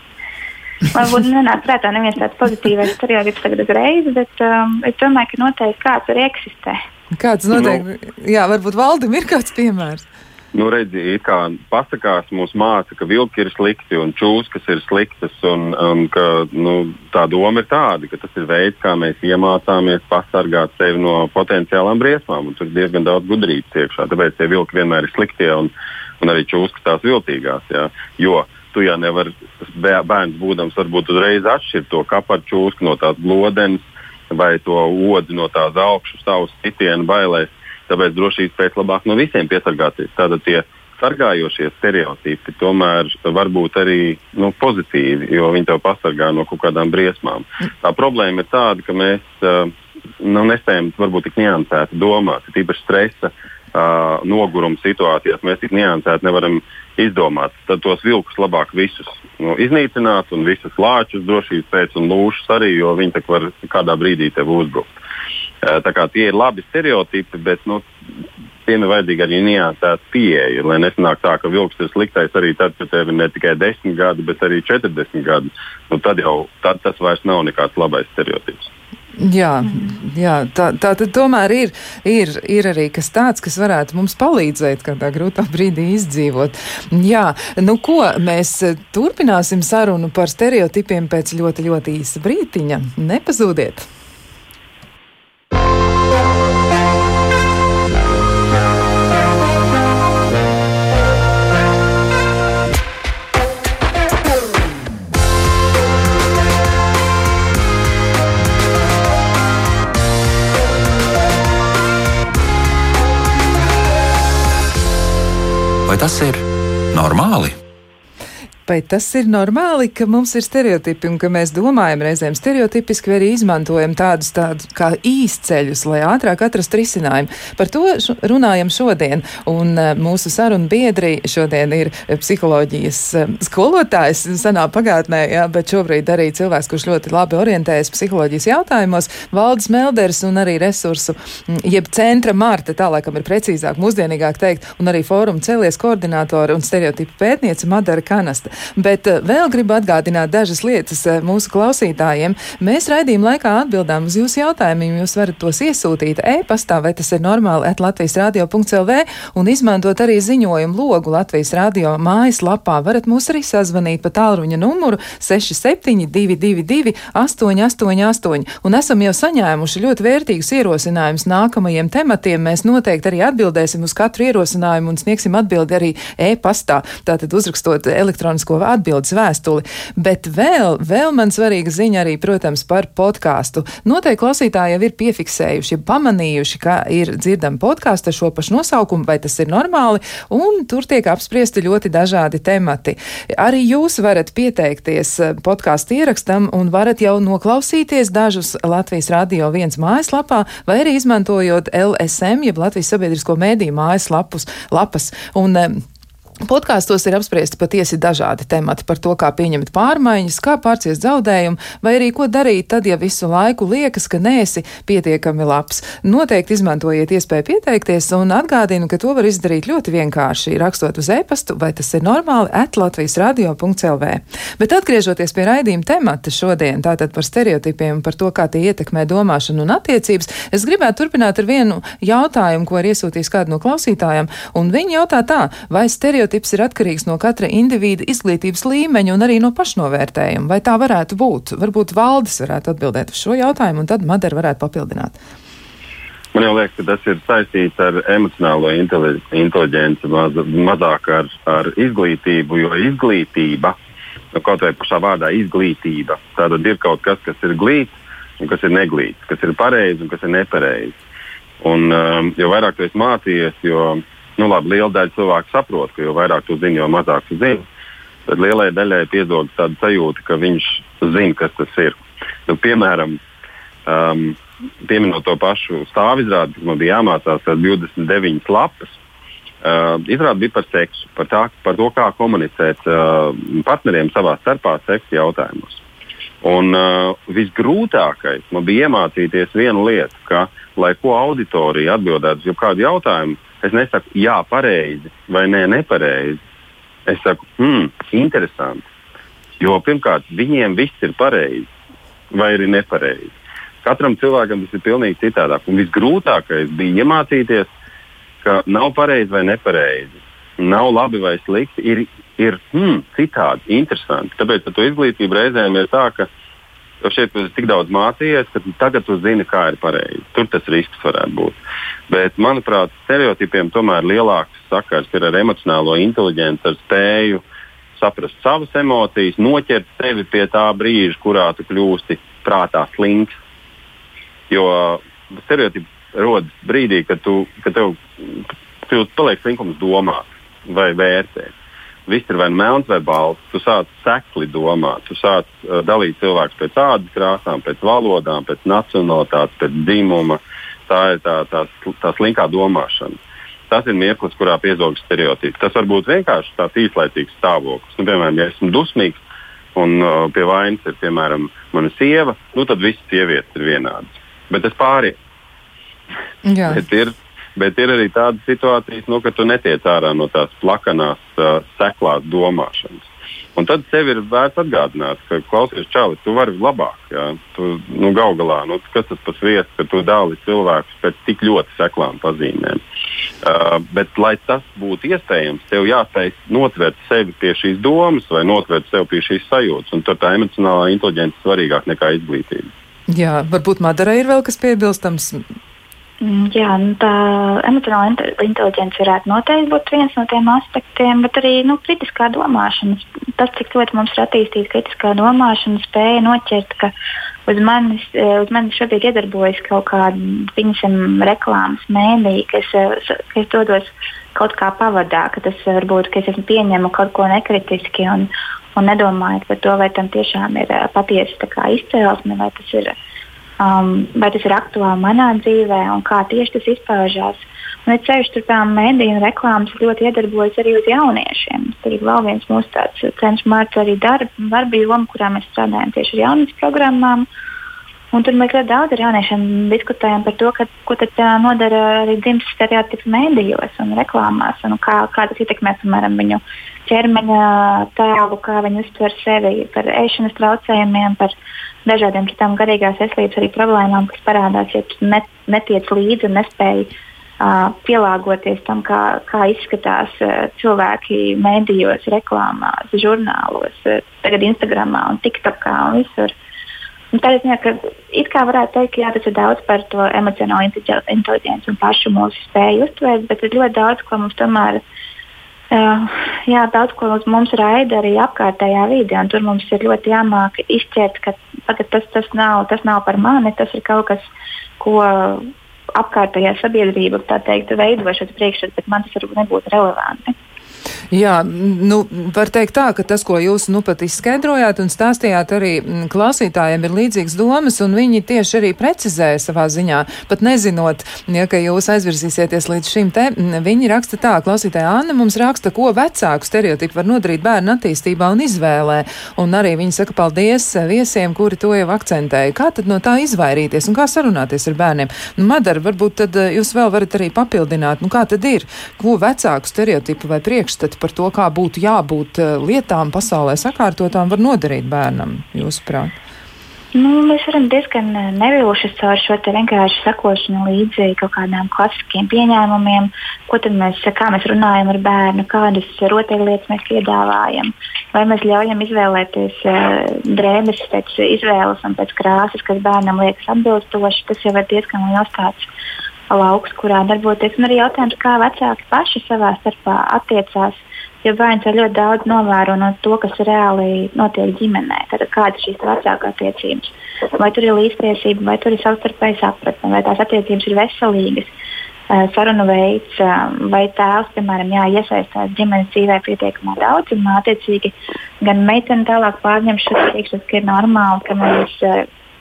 Varbūt nenāk prātā neviens tāds pozitīvs stereotips tagad uzreiz, bet um, es domāju, ka noteikti kāds arī eksistē. Kāds noteikti, nu, jā, varbūt valdim ir kāds piemērs. Nu, redzi, it kā pasakās mums māca, ka vilki ir slikti un čūskas ir sliktas, un, un ka nu, tā doma ir tāda, ka tas ir veids, kā mēs iemācāmies pasargāt sevi no potenciālām briesmām, tur ir diezgan daudz gudrības iekšā. Tāpēc tie vilki vienmēr ir sliktie un, un arī čūskas tās viltīgās. Jā. Jo tu jau nevari, bērns būdams, varbūt uzreiz atšķirt to kaparu čūsku no tās glodenes vai to odzi no tās augšas savas sitienu bailēs. Tāpēc drošības pēc labāk no visiem piesargāties. Tātad tie sargājošie stereotipi tomēr var būt arī nu, pozitīvi, jo viņi tev pasargā no kaut kādām briesmām. Tā problēma ir tāda, ka mēs uh, nu, nespējam varbūt tik niansēti domāt, tīpaši stresa uh, noguruma situācijās. Mēs tik niansēti nevaram izdomāt. Tad tos vilkus labāk visus nu, iznīcināt, un visus lāčus drošības pēc un lūšus arī, jo viņi var kādā brīdī tev uzbrukt. Tā kā tie ir labi stereotipi, bet nu, tiem ir vajadzīga arī niansēta pieeja. Lai nesanāk tā, ka vilks ir sliktais arī tad, kad tev ir ne tikai 10 gadi, bet arī 40 gadi. Nu, tad jau tad tas vairs nav nekāds labais stereotips. Jā, jā tā, tā tad tomēr ir, ir, ir arī kas tāds, kas varētu mums palīdzēt kādā grūtā brīdī izdzīvot. Jā, nu ko, mēs turpināsim sarunu par stereotipiem pēc ļoti, ļoti īsa brītiņa. Nepazūdiet! Vai tas ir normāli? Vai tas ir normāli, ka mums ir stereotipi un ka mēs domājam reizēm stereotipiski, vai arī izmantojam tādus, tādus kā īsceļus, lai ātrāk atrastu risinājumu? Par to runājam šodien, un e, mūsu sarunu biedri šodien ir psiholoģijas e, skolotājs senā pagātnē, jā, bet šobrīd arī cilvēks, kurš ļoti labi orientējas psiholoģijas jautājumos, Valdis Melders un arī resursu, jeb centra Marta, tā laikam ir precīzāk, mūsdienīgāk teikt, un arī fóruma celies koordinātori un stereotipu pētniece Madara Kanasta. Bet eh, vēl gribu atgādināt dažas lietas eh, mūsu klausītājiem. Mēs raidījuma laikā atbildām uz jūsu jautājumiem. Jūs varat tos iesūtīt e-pastā, vai tas ir normāli, at Latvijas radio.lv un izmantot arī ziņojumu logu Latvijas radio mājaslapā. Varat mūs arī sazvanīt pa tālruņa numuru 6722, 888. Un esam jau saņēmuši ļoti vērtīgus ierosinājumus nākamajiem tematiem. Mēs noteikti arī atbildēsim uz katru ierosinājumu un sniegsim atbildi arī e-pastā. Tātad uzrakstot elektronisko rakstisko atbildes vēstuli. Bet vēl, vēl man svarīga ziņa arī, protams, par podkāstu. Noteikti klausītāji jau ir piefiksējuši, pamanījuši, ka ir dzirdama podkāsta ar šo pašu nosaukumu, vai tas ir normāli, un tur tiek apspriesti ļoti dažādi temati. Arī jūs varat pieteikties podkāstu ierakstam un varat jau noklausīties dažus Latvijas Radio viens mājaslapā, vai arī izmantojot LSM, jeb Latvijas sabiedrisko mēdīju mājaslapus lapas. Un, Podkāstos ir apspriesti patiesi dažādi temati par to, kā pieņemt pārmaiņas, kā pārciest zaudējumu, vai arī ko darīt tad, ja visu laiku liekas, ka neesi pietiekami labs. Noteikti izmantojiet iespēju pieteikties un atgādinu, ka to var izdarīt ļoti vienkārši, rakstot uz e-pastu, vai tas ir normāli, at Latvijas radio.lv. Bet atgriežoties pie raidījuma temata šodien, tātad par stereotipiem par to, kā tie ietekmē domāšanu un attiecības, es gribētu turpināt ar vienu jautājumu, ko ir iesūtījis kādu no klausītājiem, un viņi jautā tā, vai stereotipi stereotips ir atkarīgs no katra individa izglītības līmeņa un arī no pašnovērtējuma. Vai tā varētu būt? Varbūt valdis varētu atbildēt uz šo jautājumu, un tad Madara varētu papildināt. Man liekas, ka tas ir saistīts ar emocionālo inteligenci, maz, mazāk ar, ar izglītību, jo izglītība, nu, kaut vai pašā vārdā izglītība, tātad ir kaut kas, kas ir glīts un kas ir neglīts, kas ir pareizi un kas ir nepareizi. Un, um, jo vairāk tu mācījies, jo nu, labi, liela daļa cilvēku saprot, ka jo vairāk tu zini, jo mazāk tu zini. Tad lielai daļai piedod tādu sajūtu, ka viņš zina, kas tas ir. Nu, piemēram, um, pieminot to pašu stāvizrādi, kas man bija jāmācās, tad 29 lapas. Uh, izrāda bija par seksu, par, tā, par to, kā komunicēt uh, partneriem savā starpā seksa jautājumos. Un uh, visgrūtākais man bija iemācīties vienu lietu, ka, lai ko auditorija atbildētu uz kādu jautājumu, Es nesaku, jā, pareizi vai nē, nepareizi. Es saku, hmm, interesanti. Jo pirmkārt, viņiem viss ir pareizi vai arī nepareizi. Katram cilvēkam tas ir pilnīgi citādāk. Un visgrūtākais bija iemācīties, ka nav pareizi vai nepareizi. Nav labi vai slikti, ir, ir hmm, citādi, interesanti. Tāpēc ar to izglītību reizēm ir tā, ka Jo šeit tu tik daudz mācījies, ka tagad tu zini, kā ir pareizi. Tur tas risks varētu būt. Bet, manuprāt, stereotipiem tomēr lielāks sakars ir ar emocionālo inteligenci, ar spēju saprast savas emocijas, noķert sevi pie tā brīža, kurā tu kļūsti prātā slinks. Jo stereotipi rodas brīdī, kad, tu, kad tev, tev paliek slinkums domāt vai vērtēt viss ir vai nu melns vai balts. Tu sāc sekli domāt, tu sāc uh, dalīt cilvēkus pēc ādas krāsām, pēc valodām, pēc nacionalitātes, pēc dzimuma. Tā ir tā, tā, tā slinkā domāšana. Tas ir mirklis, kurā piezog stereotipi. Tas var būt vienkārši tāds īslaicīgs stāvoklis. Nu, piemēram, ja esmu dusmīgs un uh, pie vainas ir piemēram mana sieva, nu, tad visas sievietes ir vienādas. Bet es pārēju. Bet ir Bet ir arī tādas situācijas, nu, ka tu netiec ārā no tās plakanās, uh, seklās domāšanas. Un tad sev ir vērts atgādināt, ka, klausies, čāli, tu vari labāk. Jā. Tu, nu, gal galā, nu, kas tas par vietu, ka tu dāli cilvēkus pēc tik ļoti seklām pazīmēm. Uh, bet, lai tas būtu iespējams, tev jāspēj notvert sevi pie šīs domas vai notvert sevi pie šīs sajūtas. Un tur tā emocionālā inteliģence ir svarīgāka nekā izglītība. Jā, varbūt Madarai ir vēl kas piebilstams. Mm, jā, nu tā emocionāla inteligence varētu noteikti būt viens no tiem aspektiem, bet arī nu, kritiskā domāšana. Tas, cik ļoti mums ir attīstīta kritiskā domāšana, spēja noķert, ka uz manis, e, uz manis šobrīd iedarbojas kaut kāda, piemēram, reklāmas mēdī, ka es, e, ka es dodos kaut kā pavadā, ka tas varbūt, ka es esmu pieņēmu kaut ko nekritiski un, un nedomājot par to, vai tam tiešām ir e, patiesa izcēlesme, vai tas ir um, vai tas ir aktuāli manā dzīvē un kā tieši tas izpaužās. Un ir ceļš tur tām mēdīju un reklāmas ļoti iedarbojas arī uz jauniešiem. Tas ir vēl viens mūsu tāds cenšs mārts arī darba, darba joma, kurā mēs strādājam tieši ar jaunības programmām. Un tur mēs ļoti daudz ar jauniešiem diskutējam par to, ka, ko tad uh, nodara arī dzimtas stereotipi mēdījos un reklāmās, un kā, kā tas ietekmē piemēram viņu ķermeņa tēlu, kā viņi uztver sevi, par ēšanas traucējumiem, par dažādiem citām garīgās veselības arī problēmām, kas parādās, ja tu net, netiec līdzi un nespēji uh, pielāgoties tam, kā, kā izskatās uh, cilvēki mēdījos, reklāmās, žurnālos, uh, tagad Instagramā un TikTokā un visur. Un tā ir ziņā, ka it kā varētu teikt, ka jā, tas ir daudz par to emocionālo inteligenci un pašu mūsu spēju uztvert, bet ir ļoti daudz, ko mums tomēr ir jā, daudz ko mums raida arī apkārtējā vide. Tur mums ir ļoti jāmāk izšķirt, ka tas, tas, nav, tas nav par mani, tas ir kaut kas, ko apkārtējā sabiedrība teikt, veido šo priekšstatu, bet man tas varbūt nebūtu relevanti. Jā, nu, var teikt tā, ka tas, ko jūs nu pat izskaidrojāt un stāstījāt arī mm, klausītājiem, ir līdzīgs domas, un viņi tieši arī precizēja savā ziņā, pat nezinot, ja, ka jūs aizvirzīsieties līdz šim te, mm, viņi raksta tā, klausītāja Anna mums raksta, ko vecāku stereotipu var nodarīt bērnu attīstībā un izvēlē, un arī viņi saka paldies viesiem, kuri to jau akcentēja. Kā tad no tā izvairīties un kā sarunāties ar bērniem? Nu, Madara, varbūt tad eh, jūs vēl varat arī papildināt, nu kā tad ir, ko vecāku stereotipu vai priekšstatu par to, kā būtu jābūt eh, lietām pasaulē sakārtotām, var nodarīt bērnam, jūsuprāt? Nu, mēs varam diezgan eh, nevilšas caur šo vienkārši sakošanu līdzi kaut kādām klasiskiem pieņēmumiem, ko mēs, kā mēs runājam ar bērnu, kādas rotaļlietas mēs piedāvājam. Vai mēs ļaujam izvēlēties drēbes pēc izvēles un pēc krāsas, kas bērnam liekas atbilstoši. Tas jau ir diezgan liels tāds lauks, kurā darboties. Un arī jautājums, kā vecāki paši savā starpā attiecās jo bērns ar ļoti daudz novēro no to, kas reāli notiek ģimenē. Tad kādas ir šīs vecāku attiecības? Vai tur ir līdztiesība, vai tur ir savstarpēji sapratne, vai tās attiecības ir veselīgas. Sarunu veids, vai tēvs, piemēram, jā, iesaistās ģimenes dzīvē pietiekamā daudz, un attiecīgi gan meitene tālāk pārņem šo priekšstatu, ka ir normāli, ka mēs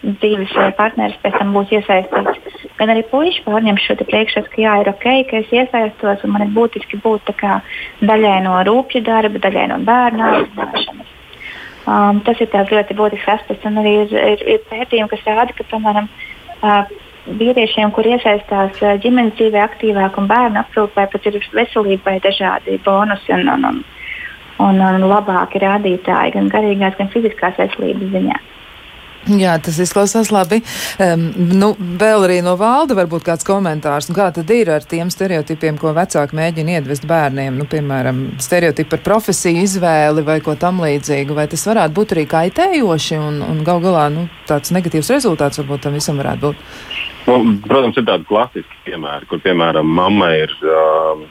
dzīves partneris pēc tam būs iesaistīts. Gan arī puiši pārņem šo priekšstatu, ka jā, ir ok, ka es iesaistos un man ir būtiski būt daļai no rūpju darba, daļai no bērna audzināšanas. Um, tas ir ļoti būtisks aspekts. Un arī ir, ir, ir pētījumi, kas rāda, ka, piemēram, uh, vīriešiem, kur iesaistās uh, ģimenes dzīvē aktīvāk un bērnu aprūpē, pat ir veselībai dažādi bonusi un, un, un, un, un labāki rādītāji gan garīgās, gan fiziskās veselības ziņā. Jā, tas izklausās labi. Um, nu, vēl arī no valda varbūt kāds komentārs. Nu, kā tad ir ar tiem stereotipiem, ko vecāki mēģina iedvest bērniem? Nu, piemēram, stereotipi par profesiju, izvēli vai ko tam līdzīgu. Vai tas varētu būt arī kaitējoši un, un gal galā nu, tāds negatīvs rezultāts varbūt tam visam varētu būt? Nu, protams, ir tādi klasiski piemēri, kur, piemēram, mamma ir uh,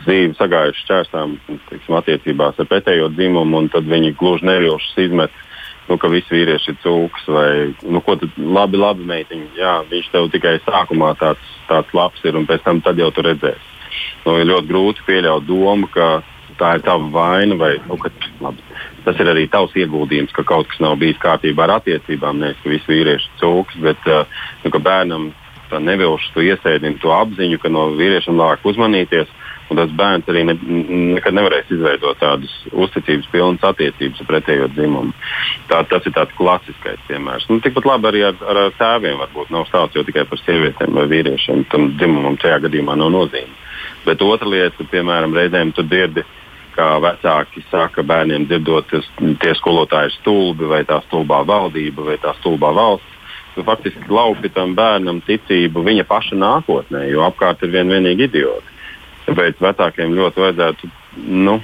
dzīve sagājuši šķērstām teiksim, attiecībās ar pretējo dzimumu, un tad viņi gluži nevilšas izmet nu, ka visi vīrieši ir cūks vai nu, ko tad labi, labi meitiņa. Jā, viņš tev tikai sākumā tāds, tāds labs ir un pēc tam jau tur redzēs. Nu, ir ļoti grūti pieļaut domu, ka tā ir tava vaina vai nu, ka, labi, tas ir arī tavs ieguldījums, ka kaut kas nav bijis kārtībā ar attiecībām. Nevis ka visi vīrieši ir cūks, bet uh, nu, bērnam nevilšu, tu iesēdini to apziņu, ka no vīriešiem labāk uzmanīties. Un tas bērns arī ne, nekad nevarēs izveidot tādas uzticības pilnas attiecības ar pretējo dzimumu. Tā, tas ir tāds klasiskais piemērs. Nu, tikpat labi arī ar, ar, ar tēviem varbūt nav stāsts jau tikai par sievietēm vai vīriešiem. Tam dzimumam šajā gadījumā nav nozīme. Bet otra lieta, piemēram, reizēm tu dzirdi, kā vecāki saka bērniem, dzirdot, tie skolotāji ir stulbi, vai tā stulbā valdība, vai tā stulbā valsts. Tu faktiski laupi tam bērnam ticību viņa paša nākotnē, jo apkārt ir vien vienīgi idioti. Tāpēc vecākiem ļoti vajadzētu nu,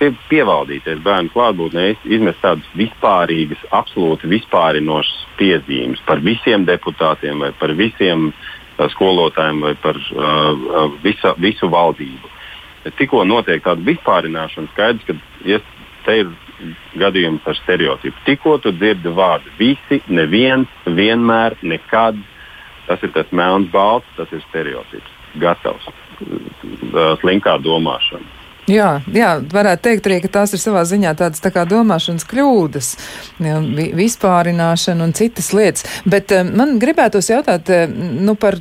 pie, pievaldīties bērnu klātbūtnē, izmest tādas vispārīgas, absolūti vispārinošas piezīmes par visiem deputātiem vai par visiem uh, skolotājiem vai par uh, visa, visu valdību. Tikko notiek tāda vispārināšana, skaidrs, ka ja te ir gadījums ar stereotipu. Tikko tu dzirdi vārdu visi, neviens, vienmēr, nekad, tas ir tas melns balts, tas ir stereotips. Gatavs slinkā domāšana. Jā, jā, varētu teikt arī, ka tās ir savā ziņā tādas tā kā domāšanas kļūdas, vispārināšana un citas lietas. Bet um, man gribētos jautāt eh, nu, par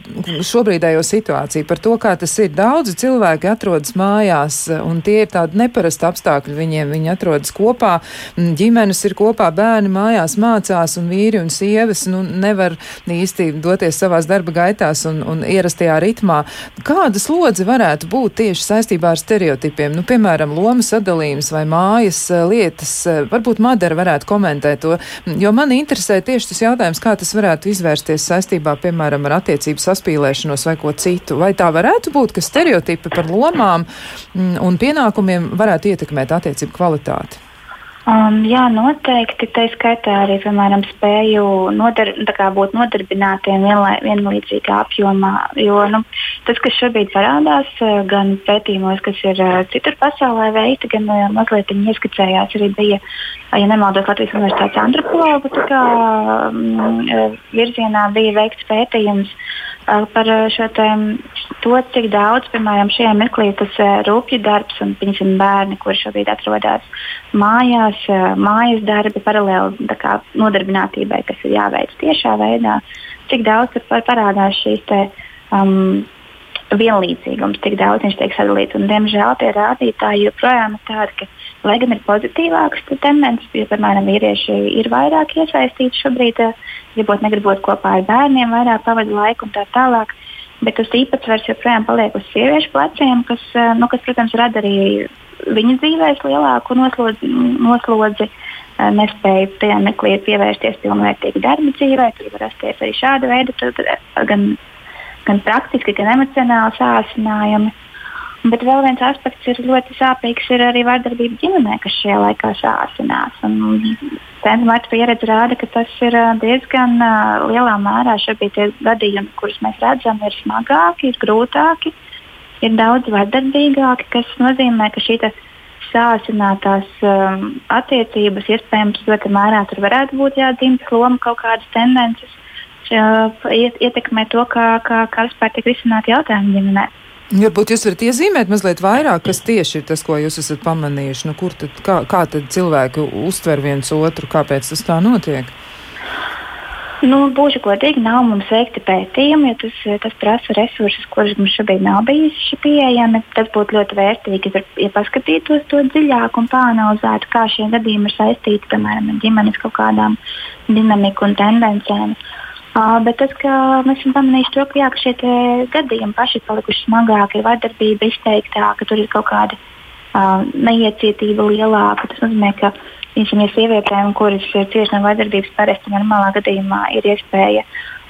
šobrīdējo situāciju, par to, kā tas ir. Daudzi cilvēki atrodas mājās, un tie ir tādi neparasti apstākļi viņiem. Viņi atrodas kopā, ģimenes ir kopā, bērni mājās mācās, un vīri un sievas nu, nevar īsti doties savās darba gaitās un, un ierastajā ritmā. Kāda slodze varētu būt tieši saistībā ar stereotipiem? Nu, piemēram, lomu sadalījums vai mājas eh, lietas. Eh, varbūt Madara varētu komentēt to, jo man interesē tieši tas jautājums, kā tas varētu izvērsties saistībā, piemēram, ar attiecību saspīlēšanos vai ko citu. Vai tā varētu būt, ka stereotipi par lomām mm, un pienākumiem varētu ietekmēt attiecību kvalitāti? Um, jā, noteikti. Tā skaitā arī, piemēram, spēju nodar, būt nodarbinātiem vienlai, vienlīdzīgā apjomā. Jo nu, tas, kas šobrīd parādās, eh, gan pētījumos, kas ir uh, citur pasaulē veikti, gan uh, mazliet ieskicējās, arī bija, ja nemaldos, Latvijas Universitātes antropologu kā, um, virzienā bija veikts pētījums par šo te, to, cik daudz, piemēram, šajā mirklī tas rūpju darbs un, piemēram, bērni, kuri šobrīd atrodas mājās, mājas darbi paralēli nodarbinātībai, kas ir jāveic tiešā veidā, cik daudz tur parādās šīs te, um, vienlīdzīgums, cik daudz viņš tiek sadalīts. Un, diemžēl tie rādītāji joprojām ir tādi, ka, lai gan ir pozitīvākas tendences, jo, piemēram, vīrieši ir vairāk iesaistīti šobrīd, gribot, negribot kopā ar bērniem, vairāk pavadu laiku un tā tālāk. Bet tas īpatsvars joprojām paliek uz sieviešu pleciem, kas, nu, kas protams, rada arī viņa dzīvēs lielāku noslodzi, noslodzi nespēja tajā meklī pievērsties pilnvērtīgi darba dzīvē. Tur var rasties arī šāda veida gan, gan praktiski, gan emocionāli sācinājumi. Bet vēl viens aspekts ir ļoti sāpīgs, ir arī vardarbība ģimenē, kas šajā laikā sācinās. Centrālā pieredze rāda, ka tas ir diezgan uh, lielā mērā šobrīd tie gadījumi, kurus mēs redzam, ir smagāki, ir grūtāki. Ir daudz vardarbīgāki, kas nozīmē, ka šī sāsinātās um, attiecības iespējams ļoti mērā tur varētu būt jādzimtas loma, kaut kādas tendences uh, ietekmē to, kā, kā, kā vispār tiek risināti jautājumi ģimenē. Varbūt jūs varat iezīmēt mazliet vairāk, kas tieši ir tas, ko jūs esat pamanījuši. Nu, kur tad, kā, kā tad cilvēki uztver viens otru, kāpēc tas tā notiek? Nu, būšu godīgi, nav mums veikti pētījumi, jo tas, tas prasa resursus, kurus mums šobrīd nav bijuši pieejami. Tas būtu ļoti vērtīgi, ja paskatītos to dziļāk un pāranalizētu, kā šie gadījumi ir saistīti piemēram ar ģimenes kaut kādām dinamiku un tendencēm. Uh, bet tas, ka mēs esam pamanījuši to, ka, jā, ka šie gadījumi paši ir palikuši smagāki, ir vardarbība izteiktāka, tur ir kaut kāda uh, neiecietība lielāka. Tas nozīmē, ka Piemēram, ja sievietēm, kuras cieši no vardarbības, parasti normālā gadījumā ir iespēja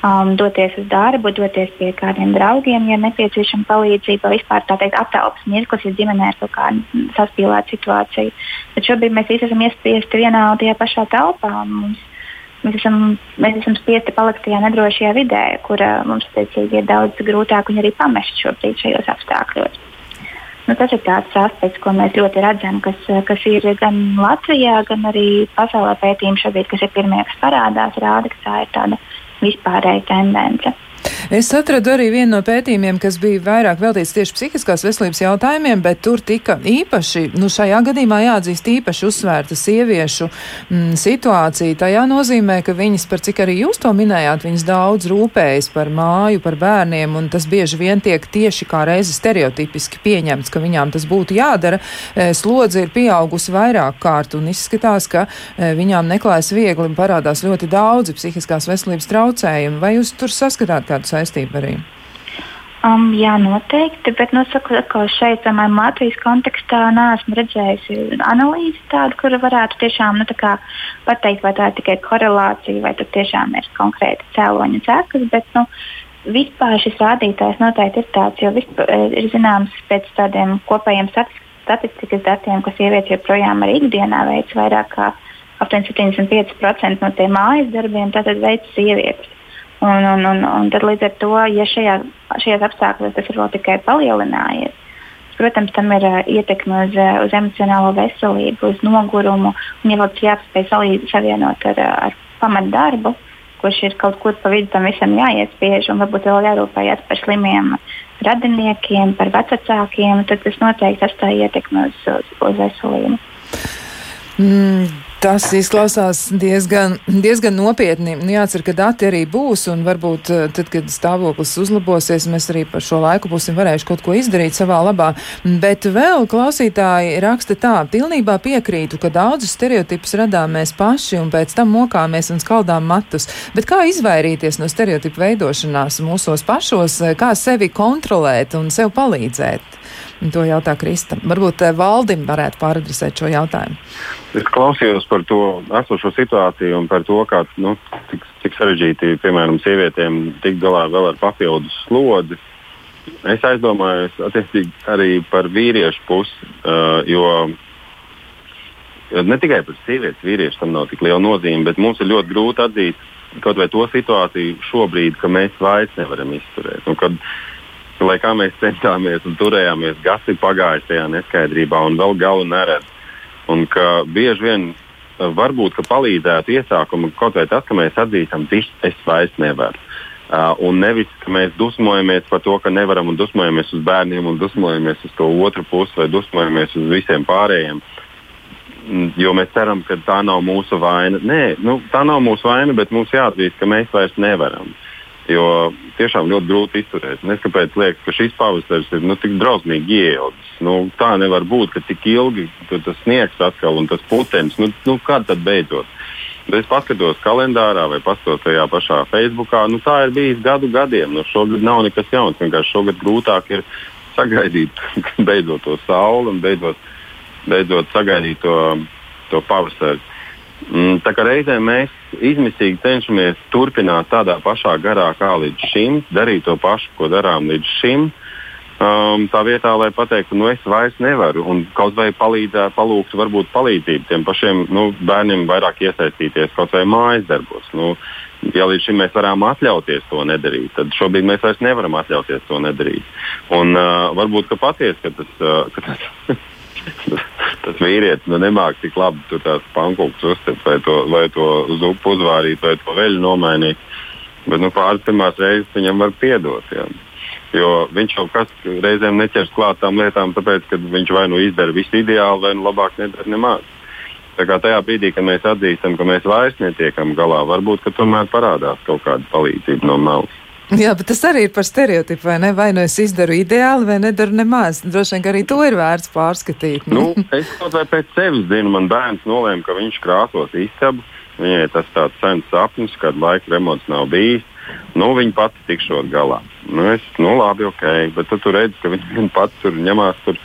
um, doties uz darbu, doties pie kādiem draugiem, ja nepieciešama palīdzība, vispār tā teikt, aptaupas mirklis, ja ģimenē ir kaut kāda saspīlēta situācija. Tad šobrīd mēs visi esam iespiesti vienā un tajā pašā telpā. Mums, mēs, esam, mēs esam spiesti palikt tajā nedrošajā vidē, kur uh, mums tiecīgi, ir daudz grūtāk viņu arī pamest šobrīd šajos apstākļos. Nu, tas ir tāds aspekts, ko mēs ļoti redzam, kas, kas ir gan Latvijā, gan arī pasaulē pētījumi šobrīd, kas ir pirmie, kas parādās, rāda, ka tā ir tāda vispārēja tendence. Es atradu arī vienu no pētījumiem, kas bija vairāk veltīts tieši psihiskās veselības jautājumiem, bet tur tika īpaši, nu šajā gadījumā jāatzīst īpaši uzsvērta sieviešu mm, situācija. Tajā nozīmē, ka viņas, par cik arī jūs to minējāt, viņas daudz rūpējas par māju, par bērniem, un tas bieži vien tiek tieši kā reizi stereotipiski pieņemts, ka viņām tas būtu jādara. E, slodze ir pieaugusi vairāk kārt un izskatās, ka e, viņām neklājas viegli un parādās ļoti daudzi psihiskās veselības traucējumi. Vai jūs tur saskatāt kādu saistību arī? Um, jā, noteikti, bet nu, saku, atkal šeit, piemēram, Latvijas kontekstā neesmu redzējusi analīzi tādu, kur varētu tiešām nu, pateikt, vai tā ir tikai korelācija, vai tas tiešām ir konkrēti cēloņa cekas. Bet, nu, vispār šis rādītājs noteikti ir tāds, jo vispār, ir zināms pēc tādiem kopējiem statistikas datiem, ka sievietes joprojām arī ikdienā veic vairāk kā 75% no tiem mājas darbiem, tātad veic sievietes. Un, un, un, un tad līdz ar to, ja šajā, šajos apstākļos tas ir vēl tikai palielinājies, protams, tam ir uh, ietekme uz, uh, uz emocionālo veselību, uz nogurumu, un ja vēl tas jāspēj savienot ar, ar pamatdarbu, kurš ir kaut kur pa vidu tam visam jāiespiež, un varbūt vēl jārūpējas par slimiem radiniekiem, par vecākiem, tad tas noteikti atstāja ietekmi uz, uz, uz veselību. Mm. Tas izklausās diezgan, diezgan nopietni. Nu, jācer, ka dati arī būs, un varbūt eh, tad, kad stāvoklis uzlabosies, mēs arī par šo laiku būsim varējuši kaut ko izdarīt savā labā. Bet vēl klausītāji raksta tā, pilnībā piekrītu, ka daudzus stereotipus radām mēs paši, un pēc tam mokāmies un skaldām matus. Bet kā izvairīties no stereotipu veidošanās mūsos pašos, kā sevi kontrolēt un sev palīdzēt? To jautā Krista. Varbūt eh, valdim varētu pāradresēt šo jautājumu. Es klausījos par to esošo situāciju un par to, kā, nu, cik, cik sarežģīti, piemēram, sievietēm tikt galā vēl ar papildus slodzi. Es aizdomājos arī par vīriešu pusi, uh, jo ne tikai par sievietes, vīriešu tam nav tik liela nozīme, bet mums ir ļoti grūti atzīt kaut vai to situāciju šobrīd, ka mēs vairs nevaram izturēt. Un, kad, uh, lai kā mēs centāmies un turējāmies, gadi pagājuši tajā neskaidrībā un vēl galu neredz. Un ka bieži vien eh, varbūt palīdzētu iesākumu kaut vai tas, ka mēs atzīstam, ka es vairs nevaru. Uh, un nevis, ka mēs dusmojamies par to, ka nevaram, un dusmojamies uz bērniem, un dusmojamies uz to otru pusi, vai dusmojamies uz visiem pārējiem. Jo mēs ceram, ka tā nav mūsu vaina. Nē, nu, tā nav mūsu vaina, bet mums jāatzīst, ka mēs vairs nevaram. Uh, Jo tiešām ļoti grūti izturēt. Es kāpēc liekas, ka šis pavasaris ir nu, tik drausmīgi ieilgs. Nu, tā nevar būt, ka tik ilgi tas sniegs atkal un tas putenis. Nu, nu, kad tad beidzot? Bet es paskatos kalendārā vai paskatos tajā pašā Facebookā. Nu, tā ir bijis gadu gadiem. Nu, šogad nav nekas jauns. Vienkārši šogad grūtāk ir sagaidīt beidzot to sauli un beidzot, beidzot sagaidīt to, to pavasari. Mm, tā kā reizēm mēs izmisīgi cenšamies turpināt tādā pašā garā kā līdz šim, darīt to pašu, ko darām līdz šim. Um, tā vietā, lai pateiktu, nu es vairs nevaru, un kaut vai palīdzētu, palūgtu, varbūt palīdzību tiem pašiem nu, bērniem vairāk iesaistīties kaut vai mājas darbos. Nu, ja līdz šim mēs varam atļauties to nedarīt, tad šobrīd mēs vairs nevaram atļauties to nedarīt. Un uh, varbūt patiesi, ka tas, uh, ka tas tas vīrietis nu, nemāķi tik labi tur tās pankūkas uztvērt, vai to, vai to uz upu uzvārīt, vai to veļu nomainīt. Bet nu, pāris pirmās reizes viņam var piedot. Jā. Jo viņš jau kas reizēm neķers klāt tām lietām, tāpēc, ka viņš vai nu izdara visu ideāli, vai nu labāk nedara nemaz. Tā kā tajā brīdī, kad mēs atzīstam, ka mēs vairs netiekam galā, varbūt tomēr parādās kaut kāda palīdzība no malas. Jā, bet tas arī ir par stereotipu, vai ne? Vai nu es izdaru ideāli, vai nedaru nemaz. Droši vien, arī to ir vērts pārskatīt. Nu, es kaut vai pēc sevis zinu, man bērns nolēma, ka viņš krāsos istabu. Viņai tas tāds sens sapnis, kad laika remonts nav bijis. Nu, viņa pati tikšot galā. Nu, es, nu, labi, ok, bet tu, redzi, ka viņa pati tur ņemās tur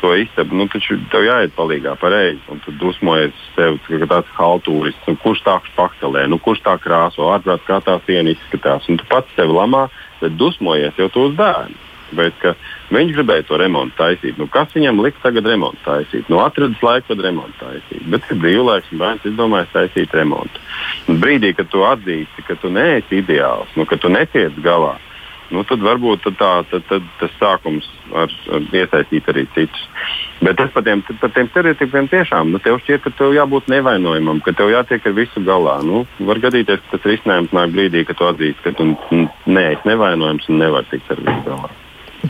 to istabu, nu, taču tev jāiet palīgā pareizi. Un tu dusmojies sev, ka tāds haltūrists, nu, kurš tā paktelē, nu, kurš tā krāso, ārprāt, kā tā siena izskatās. Un tu pats sev lamā, bet dusmojies jau tos bērnus. Bet viņš gribēja to remontu taisīt. Nu, kas viņam liks tagad remontu taisīt? Nu, atradis laiku, kad remontu taisīt. Bet ir brīvlaiks, un bērns izdomāja taisīt remontu. Un brīdī, kad tu atzīsti, ka tu neesi ideāls, nu, ka tu netiec galā, nu, tad varbūt tad tā, tad, tad, tas sākums ar, ar iesaistīt arī citus. Bet tas par tiem, par tiem stereotipiem tiešām, nu, tev šķiet, ka tev jābūt nevainojamam, ka tev jātiek ar visu galā. Nu, var gadīties, ka tas risinājums nāk brīdī, kad tu atzīsti, ka tu neesi nevainojams un nevari tikt ar visu galā.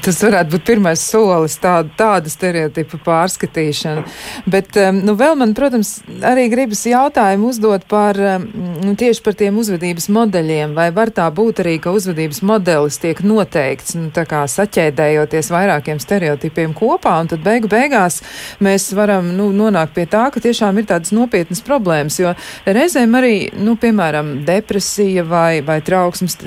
Tas varētu būt pirmais solis, tāda, tāda stereotipa pārskatīšana. Bet um, nu, vēl man, protams, arī gribas jautājumu uzdot par um, nu, tieši par tiem uzvedības modeļiem. Vai var tā būt arī, ka uzvedības modelis tiek noteikts, nu, tā kā saķēdējoties vairākiem stereotipiem kopā, un tad beigu beigās mēs varam nu, nonākt pie tā, ka tiešām ir tādas nopietnas problēmas, jo reizēm arī, nu, piemēram, depresija vai, vai trauksmes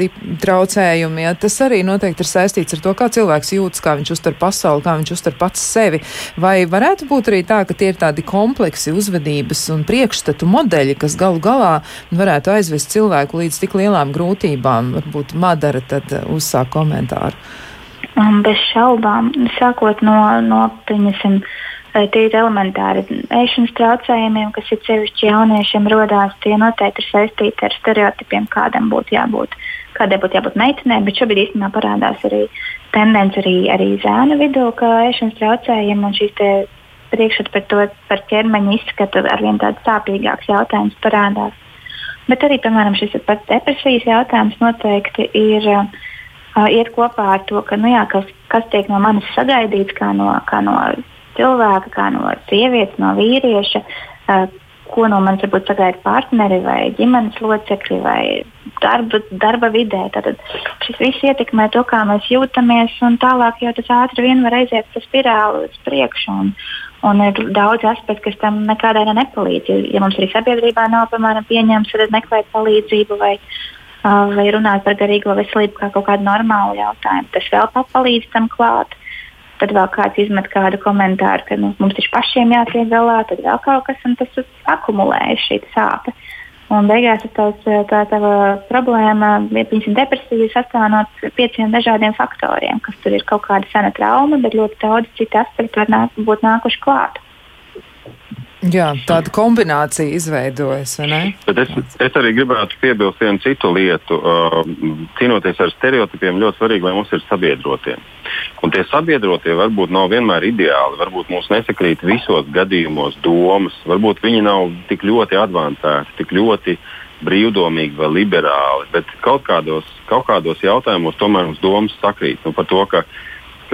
traucējumi, ja, tas arī noteikti ir saistīts ar to, kā cilvēks cilvēks jūtas, kā viņš uztver pasauli, kā viņš uztver pats sevi. Vai varētu būt arī tā, ka tie ir tādi kompleksi uzvedības un priekšstatu modeļi, kas galu galā varētu aizvest cilvēku līdz tik lielām grūtībām? Varbūt Madara tad uh, uzsāk komentāru. Um, bez šaubām, sākot no, no pieņasim, tie ir elementāri ēšanas traucējumiem, kas ir sevišķi jauniešiem rodās, tie noteikti ir saistīti ar stereotipiem, kādam būtu jābūt, kādai būtu jābūt meitenei, bet šobrīd īstenībā parādās arī tendence arī, arī zēnu vidū, ka ēšanas traucējumi un šīs priekšstats par to par ķermeņa izskatu arvien tāds sāpīgāks jautājums parādās. Bet arī, piemēram, šis pats depresijas jautājums noteikti ir uh, iet kopā ar to, ka, nu, jā, kas, kas tiek no manis sagaidīts, kā no, kā no cilvēka, kā no sievietes, no vīrieša, uh, ko no manis varbūt sagaida partneri vai ģimenes locekļi vai darba, darba vidē. Tad šis viss ietekmē to, kā mēs jūtamies, un tālāk jau tas ātri vien var aiziet pa spirāli uz priekšu. Un, un ir daudz aspektu, kas tam nekādā veidā nepalīdz. Ja, ja mums arī sabiedrībā nav, piemēram, pieņemts, tad meklēt palīdzību vai, vai runāt par garīgo veselību kā kaut kādu normālu jautājumu. Tas vēl palīdz tam klāt. Tad vēl kāds izmet kādu komentāru, ka nu, mums taču pašiem jātiek galā, tad vēl kaut kas, un tas akumulējas šī sāpe. Un beigās tās, tā tā problēma, piemēram, depresija sastāv no pieciem dažādiem faktoriem, kas tur ir kaut kāda sena trauma, bet ļoti daudz citu aspektu var nāk, būt nākuši klāt. Jā, tāda kombinācija izveidojas, vai ne? Bet es, es arī gribētu piebilst vienu citu lietu. Uh, cīnoties ar stereotipiem, ļoti svarīgi, lai mums ir sabiedrotie. Un tie sabiedrotie varbūt nav vienmēr ideāli, varbūt mums nesakrīt visos gadījumos domas, varbūt viņi nav tik ļoti avansēti, tik ļoti brīvdomīgi vai liberāli, bet kaut kādos, kaut kādos jautājumos tomēr mums domas sakrīt. Nu, par to, ka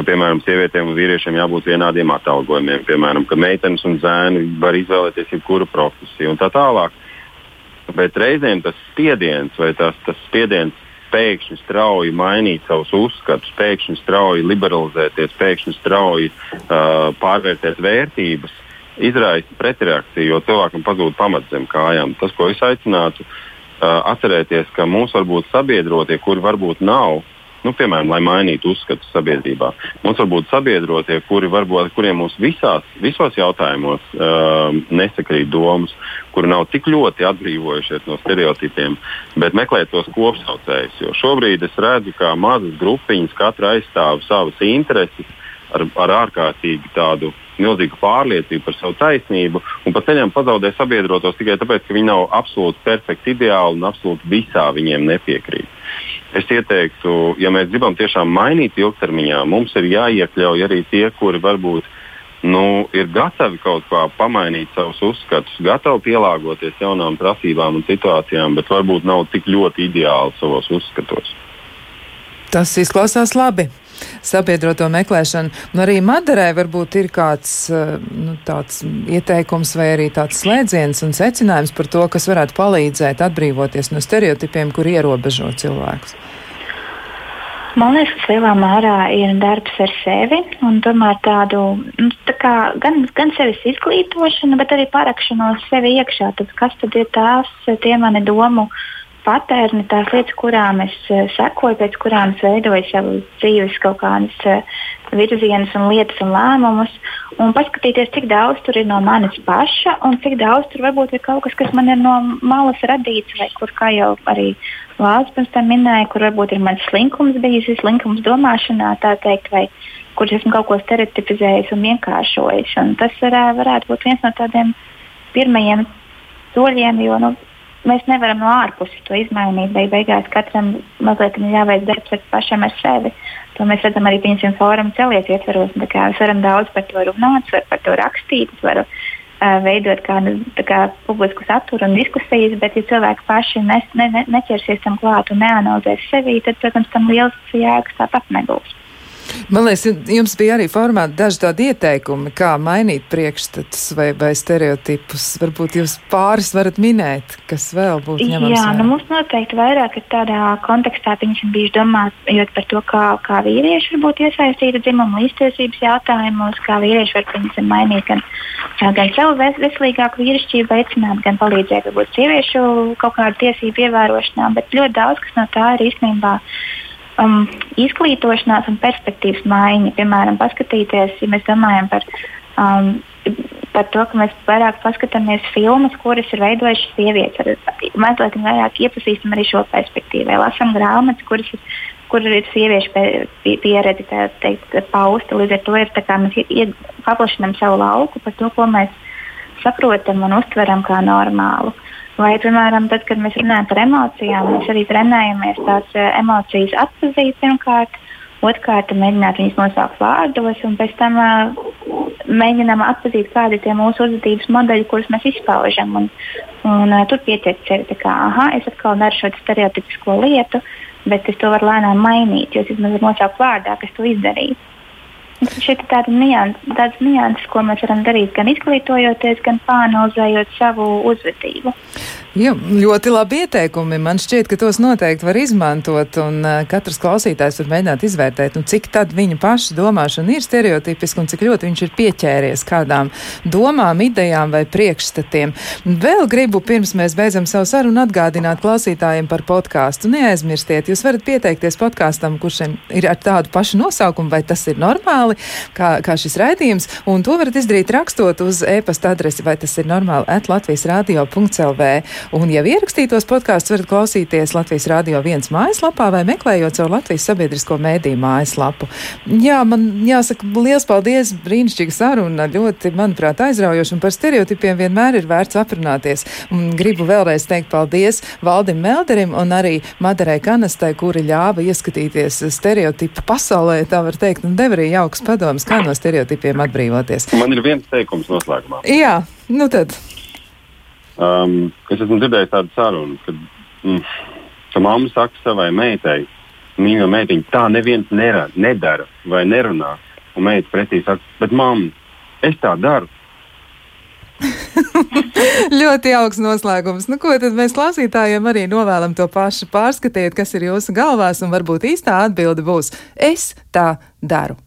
ka, piemēram, sievietēm un vīriešiem jābūt vienādiem atalgojumiem, piemēram, ka meitenes un zēni var izvēlēties jebkuru profesiju un tā tālāk. Bet reizēm tas spiediens vai tas, tas spiediens pēkšņi strauji mainīt savus uzskatus, pēkšņi strauji liberalizēties, pēkšņi strauji uh, pārvērtēt vērtības, izraisa pretreakciju, jo cilvēkam pazūd pamats zem kājām. Tas, ko es aicinātu, uh, atcerēties, ka mums var būt sabiedrotie, kuri varbūt nav nu, piemēram, lai mainītu uzskatu sabiedrībā. Mums var būt sabiedrotie, kuri varbūt, kuriem mums visās, visos jautājumos uh, nesakrīt domas, kuri nav tik ļoti atbrīvojušies no stereotipiem, bet meklēt tos kopsaucējus. Jo šobrīd es redzu, ka mazas grupiņas katra aizstāv savas intereses ar, ar ārkārtīgi tādu milzīgu pārliecību par savu taisnību un pa ceļam pazaudē sabiedrotos tikai tāpēc, ka viņi nav absolūti perfekti ideāli un absolūti visā viņiem nepiekrīt. Es ieteiktu, ja mēs gribam tiešām mainīt ilgtermiņā, mums ir jāiekļauj arī tie, kuri varbūt nu, ir gatavi kaut kā pamainīt savus uzskatus, gatavi pielāgoties jaunām prasībām un situācijām, bet varbūt nav tik ļoti ideāli savos uzskatos. Tas izklausās labi sabiedroto meklēšanu. Un arī Madarai varbūt ir kāds eh, nu, tāds ieteikums vai arī tāds slēdziens un secinājums par to, kas varētu palīdzēt atbrīvoties no stereotipiem, kur ierobežo cilvēkus. Man liekas, ka lielā mērā ir darbs ar sevi un tomēr tādu nu, tā kā, gan, gan sevis izglītošanu, bet arī parakšanos sevi iekšā. Tad kas tad ir tās tie mani domu uh, patērni, tās lietas, kurām es uh, sekoju, pēc kurām es veidoju savu dzīves kaut kādas uh, virzienus un lietas un lēmumus, un paskatīties, cik daudz tur ir no manis paša un cik daudz tur varbūt ir kaut kas, kas man ir no malas radīts, vai kur, kā jau arī Lācis pirms tam minēja, kur varbūt ir mans slinkums bijis, slinkums domāšanā, tā teikt, vai kur esmu kaut ko stereotipizējis un vienkāršojis. Un tas varētu, varētu būt viens no tādiem pirmajiem soļiem, jo nu, mēs nevaram no ārpuses to izmainīt. Beig beigās katram mazliet ir jāveic darbs ar pašam ar sevi. To mēs redzam arī piemēram fóruma celies ietvaros. Es varam daudz par to runāt, varu par to rakstīt, varu uh, veidot kādu kā, publisku saturu un diskusijas, bet ja cilvēki paši ne, ne, ne, neķersies tam klāt un neanalizēs sevi, tad, protams, tam liels jēgas tāpat nebūs. Man liekas, jums bija arī formāti daži tādi ieteikumi, kā mainīt priekšstatus vai, vai stereotipus. Varbūt jūs pāris varat minēt, kas vēl būtu ņemams. Jā, nu mums noteikti vairāk ir tādā kontekstā, piemēram, bijuši domājot par to, kā, kā vīrieši var būt iesaistīti dzimumu līdztiesības jautājumos, kā vīrieši var, piemēram, mainīt gan, gan savu veselīgāku vīrišķību veicināt, gan palīdzēt varbūt sieviešu kaut kādu tiesību ievērošanā, bet ļoti daudz kas no tā ir īstenībā um, izglītošanās un perspektīvas maiņa. Piemēram, paskatīties, ja mēs domājam par, um, par to, ka mēs vairāk paskatāmies filmas, kuras ir veidojušas sievietes, tad mazliet vairāk iepazīstam arī šo perspektīvu. Lasām grāmatas, kuras ir, kur ir sieviešu pieredze teikt, pausta. Līdz ar to ir, mēs paplašinām savu lauku par to, ko mēs saprotam un uztveram kā normālu. Uh, Vai, piemēram, tad, kad mēs runājam par emocijām, mēs arī trenējamies tās uh, emocijas atpazīt pirmkārt, otrkārt mēģināt viņas nosaukt vārdos, un pēc tam uh, mēģinām atpazīt, kādi ir tie mūsu uzvedības modeļi, kurus mēs izpaužam. Un, un, uh, tur pietiek sevi, ka, ah, es atkal daru šo stereotipisko lietu, bet es to varu lēnām mainīt, jo es vismaz nosaukt vārdā, kas to izdarīja. Šeit ir tāda nianses, tādas nianses, ko mēs varam darīt gan izglītojoties, gan pāranalizējot savu uzvedību. Jā, ļoti labi ieteikumi. Man šķiet, ka tos noteikti var izmantot, un uh, katrs klausītājs var mēģināt izvērtēt, nu, cik tad viņa paša domāšana ir stereotipiska un cik ļoti viņš ir pieķēries kādām domām, idejām vai priekšstatiem. Vēl gribu, pirms mēs beidzam savu sarunu, atgādināt klausītājiem par podkāstu. Neaizmirstiet, jūs varat pieteikties podkāstam, kurš ir ar tādu pašu nosaukumu, vai tas ir normāli, kā, kā šis raidījums, un to varat izdarīt rakstot uz e-pasta adresi, vai tas ir normāli, at Latvijas radio.lv. Un jau ierakstītos podkāstus varat klausīties Latvijas Rādio 1 mājaslapā vai meklējot caur Latvijas sabiedrisko mēdīju mājaslapu. Jā, man jāsaka liels paldies, brīnišķīga saruna, ļoti, manuprāt, aizraujoša un par stereotipiem vienmēr ir vērts aprunāties. Un gribu vēlreiz teikt paldies Valdim Melderim un arī Madarai Kanastai, kuri ļāva ieskatīties stereotipu pasaulē, tā var teikt, un deva arī jauks padoms, kā no stereotipiem atbrīvoties. Man ir viens teikums noslēgumā. Jā, nu tad. Um, es esmu dzirdējis tādu sarunu, kad mm, ka mamma saka savai meitai, mīļā meitiņa, tā neviens nera, nedara vai nerunā. Un meita pretī saka, bet mamma, es tā daru. ļoti jauks noslēgums. Nu, ko tad mēs klausītājiem arī novēlam to pašu? Pārskatiet, kas ir jūsu galvās, un varbūt īstā atbilde būs: Es tā daru.